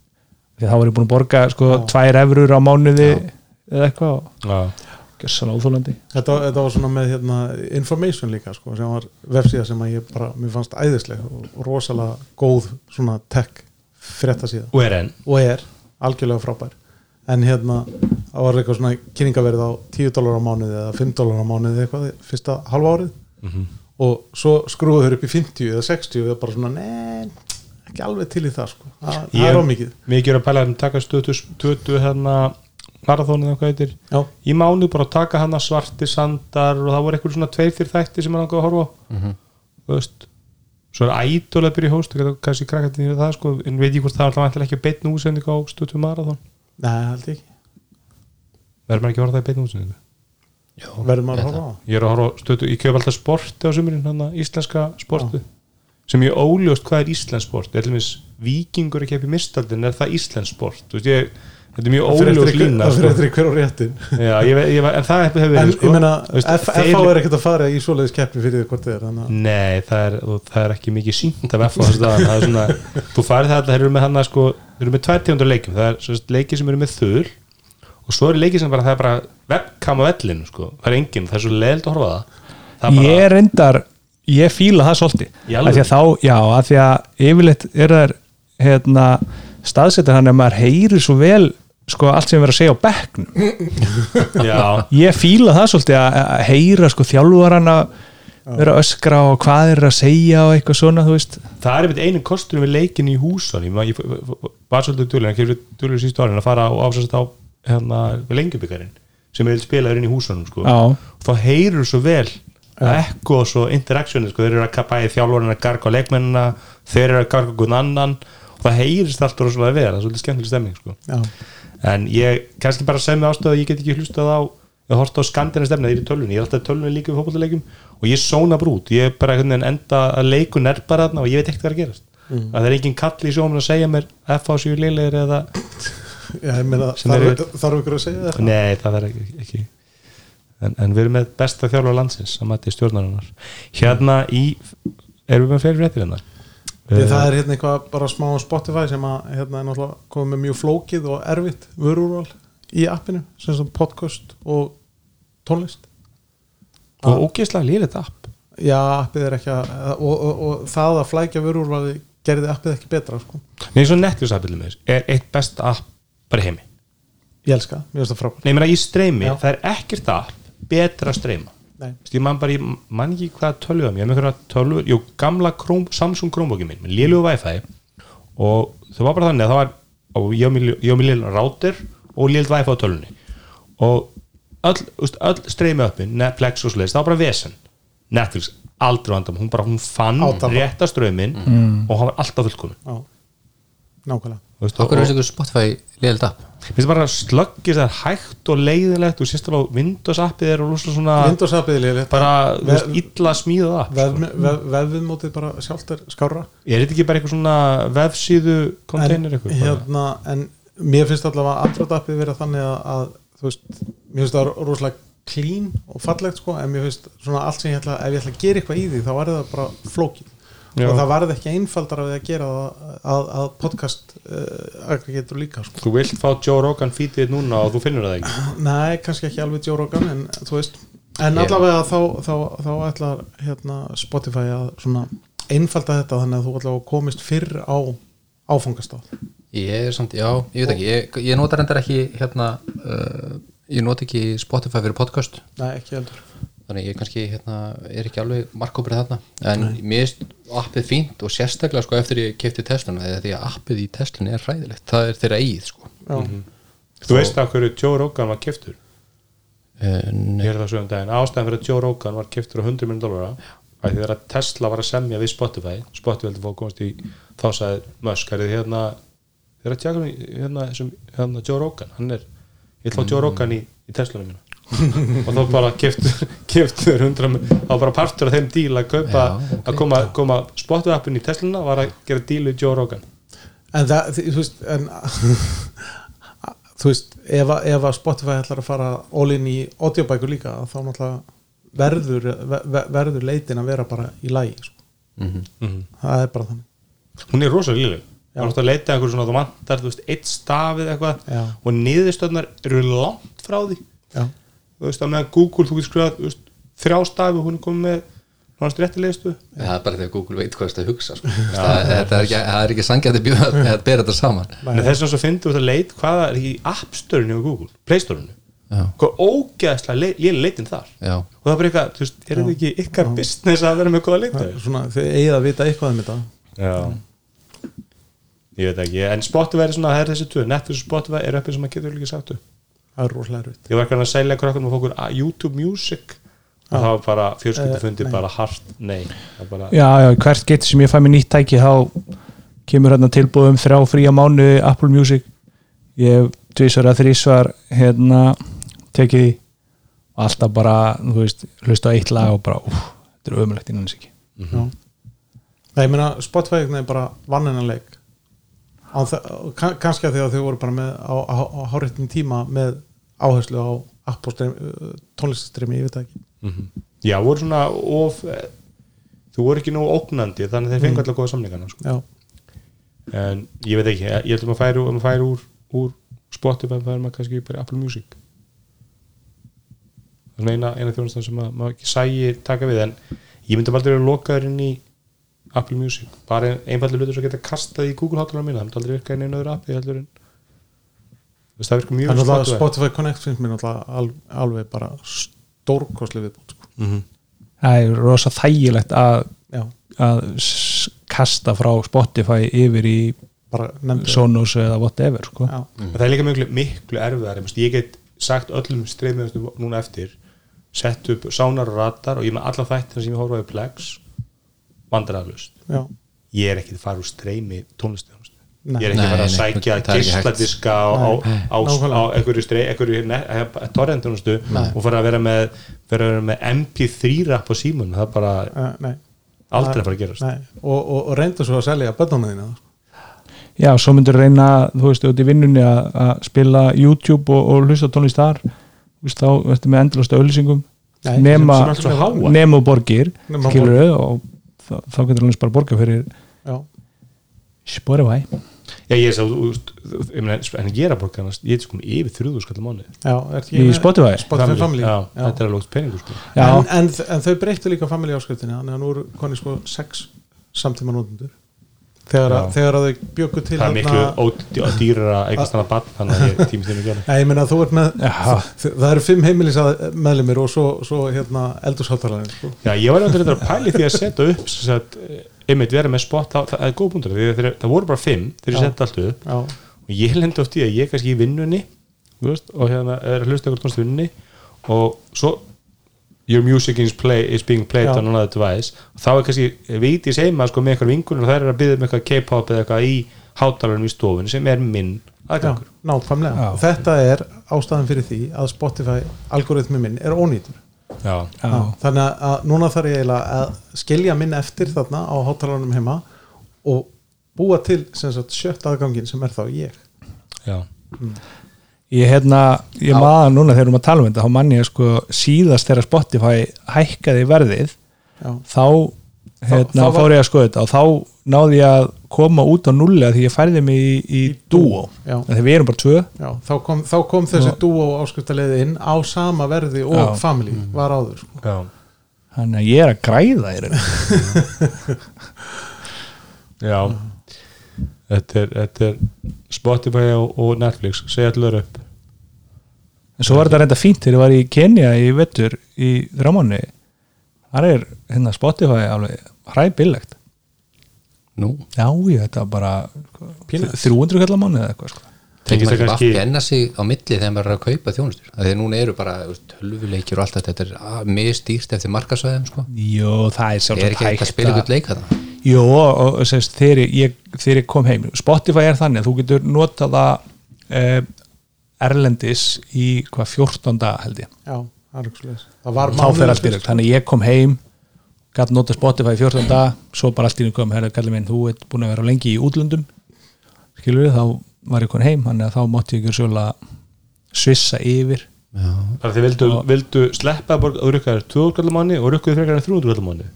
því þá var ég búin að borga sko, tvær efrur á mánuði eða eitthvað
já,
gjössan óþólandi
þetta, þetta var svona með hérna, information líka sko, sem var vefsíða sem að ég bara mér fannst æðisleg og rosalega góð svona tech fréttasíða.
Og er enn
og er algjörlega frábær. En hérna það var eitthvað svona kynningaverð á 10 dólar á mánuði eða 5 dólar á mánuði eitthvað fyrsta halva árið. Og svo skrúðu þau upp í 50 eða 60 og það er bara svona nein, ekki alveg til í það sko. það, það er ómikið
mikið. er að pæla að taka stötu, hérna marathónið eða hvað heitir
Já.
í mánu bara að taka hana svarti sandar og það voru eitthvað svona tveir fyrir þætti sem er langað að horfa á. Þú veist svo er ædol að byrja í hóst kannski krakkandi fyrir það sko en veit ég hvort það er alltaf ekki beitn úsending á stötu marathón
nei, held ég ekki,
verður maður ekki að horfa það í beitn úsendingu
verður maður að horfa á það?
ég er að horfa stötu, ég kef alltaf sporti á sumurinn hann íslenska sportu sem ég óljóst hvað er íslensk sport. Er til dæmis vikingur að í mistaldin er það íslensk sport? Þú veist ég þetta er mjög
Það fer eftir
óljós
hver-
lína
það
sko.
fyrir eftir hver á réttin
Já, ég, ég, en það hefur verið
en
sko,
ég meina,
þeir-
FH er ekkert að fara í svoleiðis keppni fyrir því hvort þið er að
Nei, það er, það er ekki mikið sínt af F á þessu staðan það er svona, þú farið það þeir eru með hann sko, þeir eru með tvær tegundur leikjum. Það er leikið sem eru með þul og svo eru leikið sem bara, það er bara webcam á vellinu, sko, það er engin, það er svo leild að horfa á það. Það er bara,
ég reyndar ég fíla það svolítið. Af því að þá, já, af því að yfirleitt er þær hérna, staðsetja hann að maður heyrir svo vel sko allt sem er verið að segja á bekknum.
Já,
ég fíla það svolítið að heyra sko þjálfaran að vera öskra og hvað er að segja og eitthvað svona þú veist.
Það er einmitt einu kostur við leikin í húsan ég, var svolítið dölur en kemur dölur síðustu árin að fara og ásast á hérna, við lengjubikarin sem er spilaður inn í húsanum sko. Og þá heyrur svo vel að ekko og svo interaktsjónu sko. þeir eru að kappa í þjálfurinn að garga á leikmennina þeir eru að garga okkur annan og það heyrist alltaf rosalega vel það er svolítið skemmtileg stemming sko. en ég kannski bara sem ástöðu að ég get ekki hlustað á ég horfst á skandina stefna þeir í tölvunni, ég er alltaf í tölvunni líka við fótballleikum og ég sóna brút, ég er bara enda að leiku nerpar þarna og ég veit ekkert hvað er að gerast
Mm.
að það er engin kall í sjóman að segja mér F.A.S.U. liðlegir eða
já ég meina þarf, þarf ykkur að segja þetta
nei, það er ekki, ekki. En, en við erum með besta þjálfur landsins að mati stjórnarinnar. Hérna í, erum við með fleiri fréttir hennar
Við, það er hérna eitthvað bara smá á Spotify sem að hérna er komið með mjög flókið og erfitt vörúrval í appinu sem sem podcast og tónlist.
Og ógeðslega lýrið app.
Já, appið er ekki að og, og, og það að flækja vörúrvali gerði appið ekki betra sko.
Nei, svo Netflix appið er eitt besta app bara heimi?
Ég elska, það, mér finnst það frábært.
Nei, ég meina í streymi, það er ekkert app betra streyma. Ég man bara, ég man ekki hvað tölvu ég með einhverja tölvu, jú, gamla Chrome, Samsung Chromebooki minn, með lélugu Wi-Fi. Og það var bara þannig að það var og ég á mér lélugu router og lélugu Wi-Fi á tölvunni. Og öll, öll streymi uppin Netflix og svoleiðis, það var bara vesen. Netflix, aldrei vandam, hún bara hún fann rétta strömmin
Mm.
og hann var alltaf fullkomin.
Já, nákvæmlega.
Okkur er þessu Spotify liðild app
Mér finnst bara slöggist það er hægt og leiðilegt og sérstaklega Windows appið er svona
Windows appið er liðilegt.
bara þú veist,
Ve-
illa smíðað app sko.
vef, vefviðmótið bara sjálft er skára
Er þetta ekki bara eitthvað svona vefsíðu konteiner
en,
eitthvað?
hérna, en mér finnst allavega að Android appið vera þannig að, að veist, mér finnst það rosalega clean og fallegt sko, en mér finnst svona allt sem ég ætla, ef ég ætla að gera eitthvað í því þá er það bara flókin
Já.
og það varð ekki einfaldara við að gera það að, að podcast uh, aggregator líka sko.
Þú vilt fá Joe Rogan feedið núna og þú finnur það ekki?
Nei, kannski ekki alveg Joe Rogan en en allavega þá, þá, þá ætlar hérna, Spotify að svona einfalda þetta þannig að þú allavega komist fyrr á áfangastað.
Ég er samt, já, ég veit ekki Ég, ég nota reyndar ekki hérna uh, Ég nota ekki Spotify fyrir podcast.
Nei, ekki heldur
Þannig ég kannski hérna er ekki alveg markkóprið þarna. En mér finnst appið fínt og sérstaklega sko eftir ég kefti Tesluna eða því að appið í Tesluna er hræðilegt. Það er þeirra eigið sko.
Já,
Þú veist að hverju Joe Rogan var keftur
uh,
Ég er það svo um daginn Ástæðan fyrir að Joe Rogan var keftur á 100 miljonar dólara að því þegar að Tesla var að semja við Spotify Spotify heldur fóð komast í þá sagði Musk er þið hérna þegar að tjaka hérna, þessum, hérna Joe Rogan hann er, ég á Joe Rogan í, í Teslunum mína og þá bara keftur keftur 100 mil- þá bara partur af þeim díl að kaupa
Já, ok.
að koma, koma Spotify appin í Tesluna var að gera díl við Joe Rogan
en það, þú veist en, þú veist ef, að- ef að Spotify ætlar að fara all in í audiobækur líka þá náttúrulega verður, ver, verður leitin að vera bara í lægi sko.
mm
það er bara þannig
hún er rosalega lílu
Já.
þú ert að leita að einhver svona þú vantar, þú veist, eitt stafið eitthvað
Já.
og niðurstöðnar eru langt frá því
Já,
þú veist, að með Google þú getur skrifað þrjá stafi og hún er komið með náttúrulega réttilegistu
Það er bara að Google veit hvað það hugsa sko. það, það, er ekki, það er ekki sangjandi að að bera þetta saman.
En þess vegna svo finnst þú að leit hvaða er ekki í App Store-inu og Google, Play Store-inu.
Já,
hvað ógeðslega le ég leitin þar.
Já,
og það er bara eitthvað, þú veist, er þetta ekki ykkar business að vera með góða leita
svona þið eigið að vita eitthvað um þetta.
Já. Ég veit ekki, en Spotify er svona það er þessi tvö, Netflix og Spotify er uppið sem maður getur ekki sagt upp
það er rosalega erfitt.
Ég var ekki að selja krökkum og fókur YouTube Music? Og það var bara fjölskyldufundi
Eh,
bara hart, nei. Bara,
já, já, hvert getur sem ég fæ mér nýtt tæki þá kemur hérna tilbúðum þrjá fría mánu Apple Music. Ég tvísvar að þrísvar hérna tekið og alltaf bara, þú veist, hlusta á eitt lag og bara, úf, þetta er ömulegt innan þess ekki.
Já. Nei, ég meina Spotify er bara vannenanleik kann, kannski að því að þau voru bara með á, á, á háréttum tíma með áherslu á og tónlistastrimi, ég veit það ekki
Mhm. já, voru svona of, eh, þú voru ekki nú ógnandi þannig að þeir fengu alltaf góða samlingana sko. En ég veit ekki, ég held að færi, ef maður færi úr, úr Spotify færi maður kannski bara Apple Music það er eina, eina þjónustan sem maður, ekki sægi taka við en ég myndi aldrei vera lokaður inn í Apple Music bara einfaldur hlutur sem geta kastað í Google hátalara mína, það myndi aldrei virka inn í einu öðru appi heldur en það virkar mjög
er náttúrulega
Spotify.
Connect finnst mér alveg bara stórkosli viðbútt sko.
Mhm.
það er rosa þægilegt að, að kasta frá Spotify yfir í Sonos eða whatever sko.
En það er líka miklu, miklu erfiðar ég get sagt öllum streymið núna eftir sett upp sánar og ratar og ég með alla þættina sem ég horfa á í Plex vandræðalust
já,
ég er ekki að fara úr streymi
Nei.
ég er ekki að fara að sækja gísladiska á, á, á, einhverju strey einhverju torrentunustu og fara að vera með, vera að vera með MP3 rap á símun það er bara
uh, nei,
aldrei að fara að gerast.
nei. Og, og, og reyndu svo að selja þína sko.
já, svo myndur reyna þú veist, út í vinnunni að að spila YouTube og, og hlusta tónlist þar. Þú veist, þá ertu með endlust auðlýsingum nema, nema borgir skilur og þá, þá getur alveg bara borga fyrir
Já,
Spotify.
Já ég er meina, en ég er að borga annars, ég er sko yfir þrjúðu
já, ert
í Spotify?
Spotify Family.
Já,
Já.
þetta er alveg peningur sko.
Já,
en, en, en þau breyttu líka family áskriftina þannig að nú eru koni sko sex samtíma nótundur þegar, að- þegar að þau bjöggu til
það er miklu
þarna-
ódý- dýrara eitthvað stanna bann þannig að ég tími þeim ekki alveg
það eru fimm heimilis meðlumir og svo, svo hérna eldursháttarlæðin sko.
Já, ég var eitthvað að pæli því að setja upp eh, einmitt vera með spot það, það er góð þeir, það voru bara fimm þegar ég setja allt upp.
Já,
og ég lendi oft í að ég er kannski í vinnunni veist, og hérna er að hlusta ykkur tónst vinnunni. Og svo your music is, play, is being played
Já.
on another device. Og þá er kannski, veit ég seima sko, með einhver vingur og það er að byggja með eitthvað K-pop eða eitthvað í hátalarinn í stofunni sem er minn
já,
aðgangur
nákvæmlega.
Já.
og þetta er ástæðan fyrir því að Spotify algoritmi minn er ónýtur.
Já,
já,
þannig að núna þarf ég eiginlega að skilja minn eftir þarna á hátalarunum heima og búa til sem sagt, sjött aðgangin sem er þá ég.
Já,
ég hérna ég maður núna þegar við erum að tala um þetta þá mann ég sko síðast þegar Spotify hækkaði verðið
Já,
þá hérna,
þá var-
fór ég að skoða þetta og þá náði ég að koma út á nulli að því ég færði mig í, í dúo
já,
þegar við erum bara tvö.
Já þá, kom, þá kom þessi dúo áskriftarleiði inn á sama verði og
Já.
family var áður sko.
þannig að ég er að græða í raun.
Já þetta er, þetta er Spotify og, og Netflix segja allir upp.
En svo var þetta reynda fínt þegar ég var í Kenya í vettur í þrámanni þar er hérna Spotify alveg hræbillegt
Nú,
já ég þetta var bara sko, 300 kallar mánu eða eitthvað sko.
Tengist það
ekki
kannski-
enna sig á milli þegar maður er að kaupa þjónustur. Því núna eru bara tölvuleikir og allt þetta þetta er að- mistýrt eftir markasvæðum sko.
Jó, það er
er
sjálfsagt
ekki hægt að spila ykkur leik þarna
Jó, og, og sérst, þegar, ég, þegar ég kom heim. Spotify er þannig að þú getur notað það eh, erlendis í hvað 14 dag held ég.
Já, það er var
rögt, þannig að ég kom heim gæti notað Spotify í 14 dag svo bara allt í nú kom, herra kallir minn þú ert búin að vera lengi í útlöndum. Skilur við, þá var ég kon heim þannig að þá mátti ég ekki svolítið svissa yfir.
Þannig að þið vildu, vildu sleppa að rukkaður 200 kallar manni og rukkuðu frekar en 300 kallar manni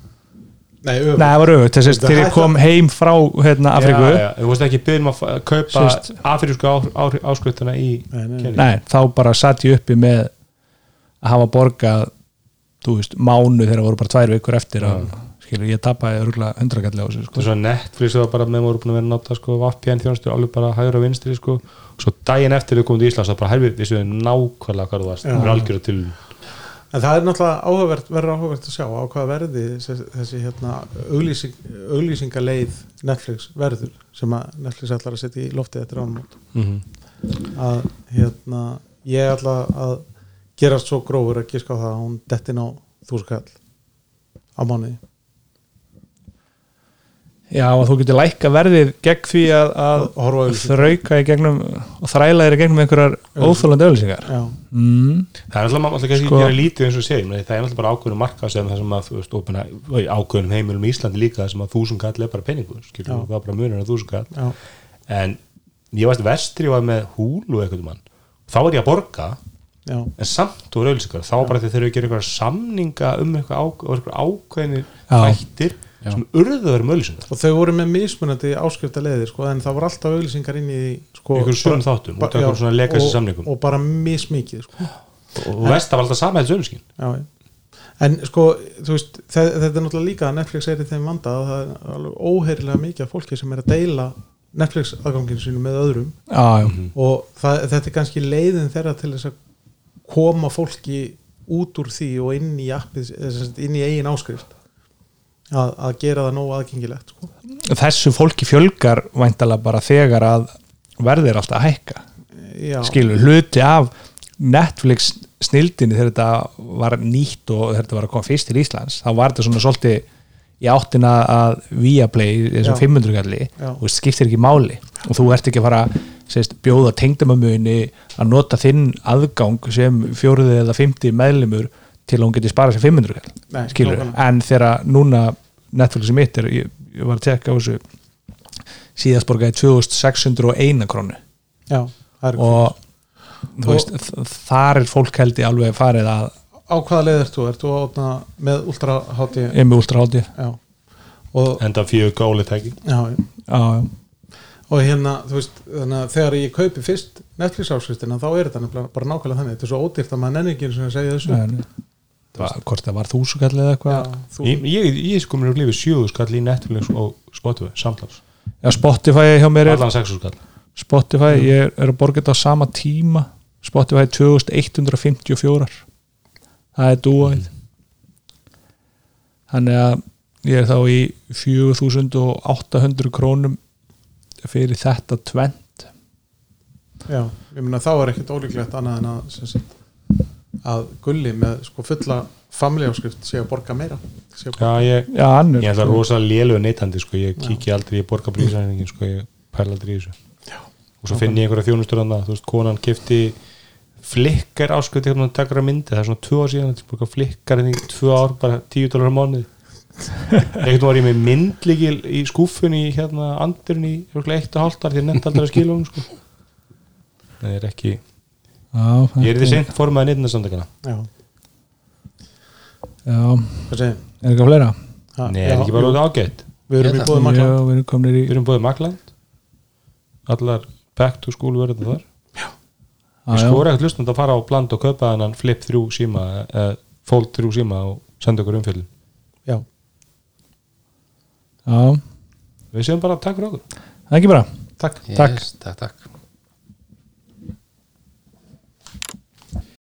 Nei, öfugt.
Nei, það var auðvitað, þess að þegar ég kom heim frá hérna, Afríku
já, já, Þú veist ekki byrjum að kaupa
Sýst.
afrísku áskriftina í
Nei, nei,
þá bara satt ég uppi með að hafa borgað þú veist, mánu þegar voru bara tvær vikur eftir að, skilur, ég tapaði örgulega hundrakalli á þessu,
Það
sko.
er svo Netflix það var bara með voru búin að vera að nota sko, VPN þjónustur alveg bara hægur og vinstri sko. svo daginn eftir þau komum til Íslands það bara helvið við séum nákvæmlega hvað þú varst það er algjör til
En það er náttúrulega áhugavert, verður áhugavert að sjá á hvað verði þessi, þessi hérna, auglýsing, auglýsingaleið Netflix verður sem að Netflix ætlar að setja í loftið eftir ánumót
mm
að hérna, ég ætla að gerast svo grófur að giska á það að hún dettin á þúskall á mánuði
Já, og þú getur lækka verðið gegn því að, að þrauka í gegnum og þræla þér í gegnum einhverjar óþólandi auðlýsingar
Já,
mm.
það er alltaf maður alltaf kannski
Sko-
sko, gera lítið eins og segjum það er alltaf bara ákveðnum marka sem það sem að þú veist, opina, ákveðnum heimilum í Íslandi líka sem að þúsund kall er bara peningur skilur,
Já.
það er bara munur en þúsund kall.
Já,
en ég veist vestri var með húlu eitthvað mann. Þá var ég að borga
já,
en samt voru auðlýsingar þá bara þeir þurfa að gera eitthvað
Já.
sem urðu að vera með auðlýsingar
og þau voru með mismunandi áskrifta leiðir sko, en það voru alltaf auglýsingar inn í sko,
Einhverjum sömu þáttum, af
já,
svona
og-
samningum.
og bara mismikið sko.
og vest var alltaf samhælds auðlýsingin
já, en sko, veist þe þetta er náttúrulega líka að Netflix er í þeim vanda að það er alveg óheirilega mikið af fólki sem er að deila Netflix aðganginu sínu með öðrum.
Já, já,
og það, þetta er kannski leiðin þeirra til þess að koma fólki út úr því og inn í appið, inn í eigin áskrift að, að gera það nógu aðgengilegt sko.
þessu fólki fjölgar væntalega bara þegar að verðir alltaf að hækka skilur, hluti af Netflix snildinni þegar þetta var nýtt og þegar þetta var að koma fyrst til Íslands þá var þetta svona svolítið í áttina að Viaplay þessum
Já.
500 kalli
Já.
og skiptir ekki máli og þú ert ekki að fara sést, bjóða tengdamömmunni að nota þinn aðgang sem fjóruði eða 50 meðlimur til að hún geti sparað sér 500 kall
Nei,
skilur, en þegar núna Netflixi mitt er, ég, ég var að tekka á þessu síðast borgaði 2601 krónu.
Já, það er
og þú veist, þ- þar er fólk held ég alveg farið að
á hvaða leið ert þú? Ert þú opna með ultra hátti
emi últrahaldi
já. og,
enda fjögur gáli tæki.
Já, já. og hérna, þú veist, þannig að þegar ég kaupi fyrst Netflix áskriftina þá er þetta bara nákvæmlega þannig, þetta er svo ódýrt að maður nenni ekki eins og segja þessu.
Nei, hvort það var þúsukall eða eitthvað.
Þú,
ég, ég, ég sko mér að lifa sjöðu skall í Netflix og Spotify samtals.
Já, Spotify hjá mér er Spotify, ég er að borga þetta á sama tíma. Spotify 2154 það er dúað þannig að ég er þá í 4800 krónum fyrir þetta tvent
já, ég meina þá er ekkert ólíklegt annað en að sem sagt, að gulli með sko fulla family áskrift sé að borga meira að borga,
já ég,
já, hann er
ég ætla rosa lélugu neytandi sko, ég kíki aldrei, ég borga prísæningin sko, ég pæla aldrei í þessu.
Já.
og svo finn ég einhverja þjónustur annað, þú veist, konan kefti flikkar ásköti hérna að myndi, það er svona tvö ár síðan þetta er borga flikkar hérna í tvö ár, bara tíu dólar á mánuði. Einhvern var ég með myndlíkil í skúfunni hérna andurinn í eitt og hálft ár því að nefnt aldrei að skila hún sko. það er ekki
já,
ég er því seint formaði neittnasamtakana
já,
já,
segir
er eitthvað fleira?
Nei,
já,
er ekki bara út ágætt?
Við erum
Ég
í
það.
bóðum
já,
makla
við erum komin í
Við erum búið Magland Allar back to school verður þar.
Já, já.
skora ekkert lusnum að fara á bland og kaupa þennan flip 3 síma eða fold 3 síma og senda okkur umfjöldin
já,
já,
Við séum bara takk fyrir okkur.
Það er ekki bara
takk.
Takk.
yes, takk, takk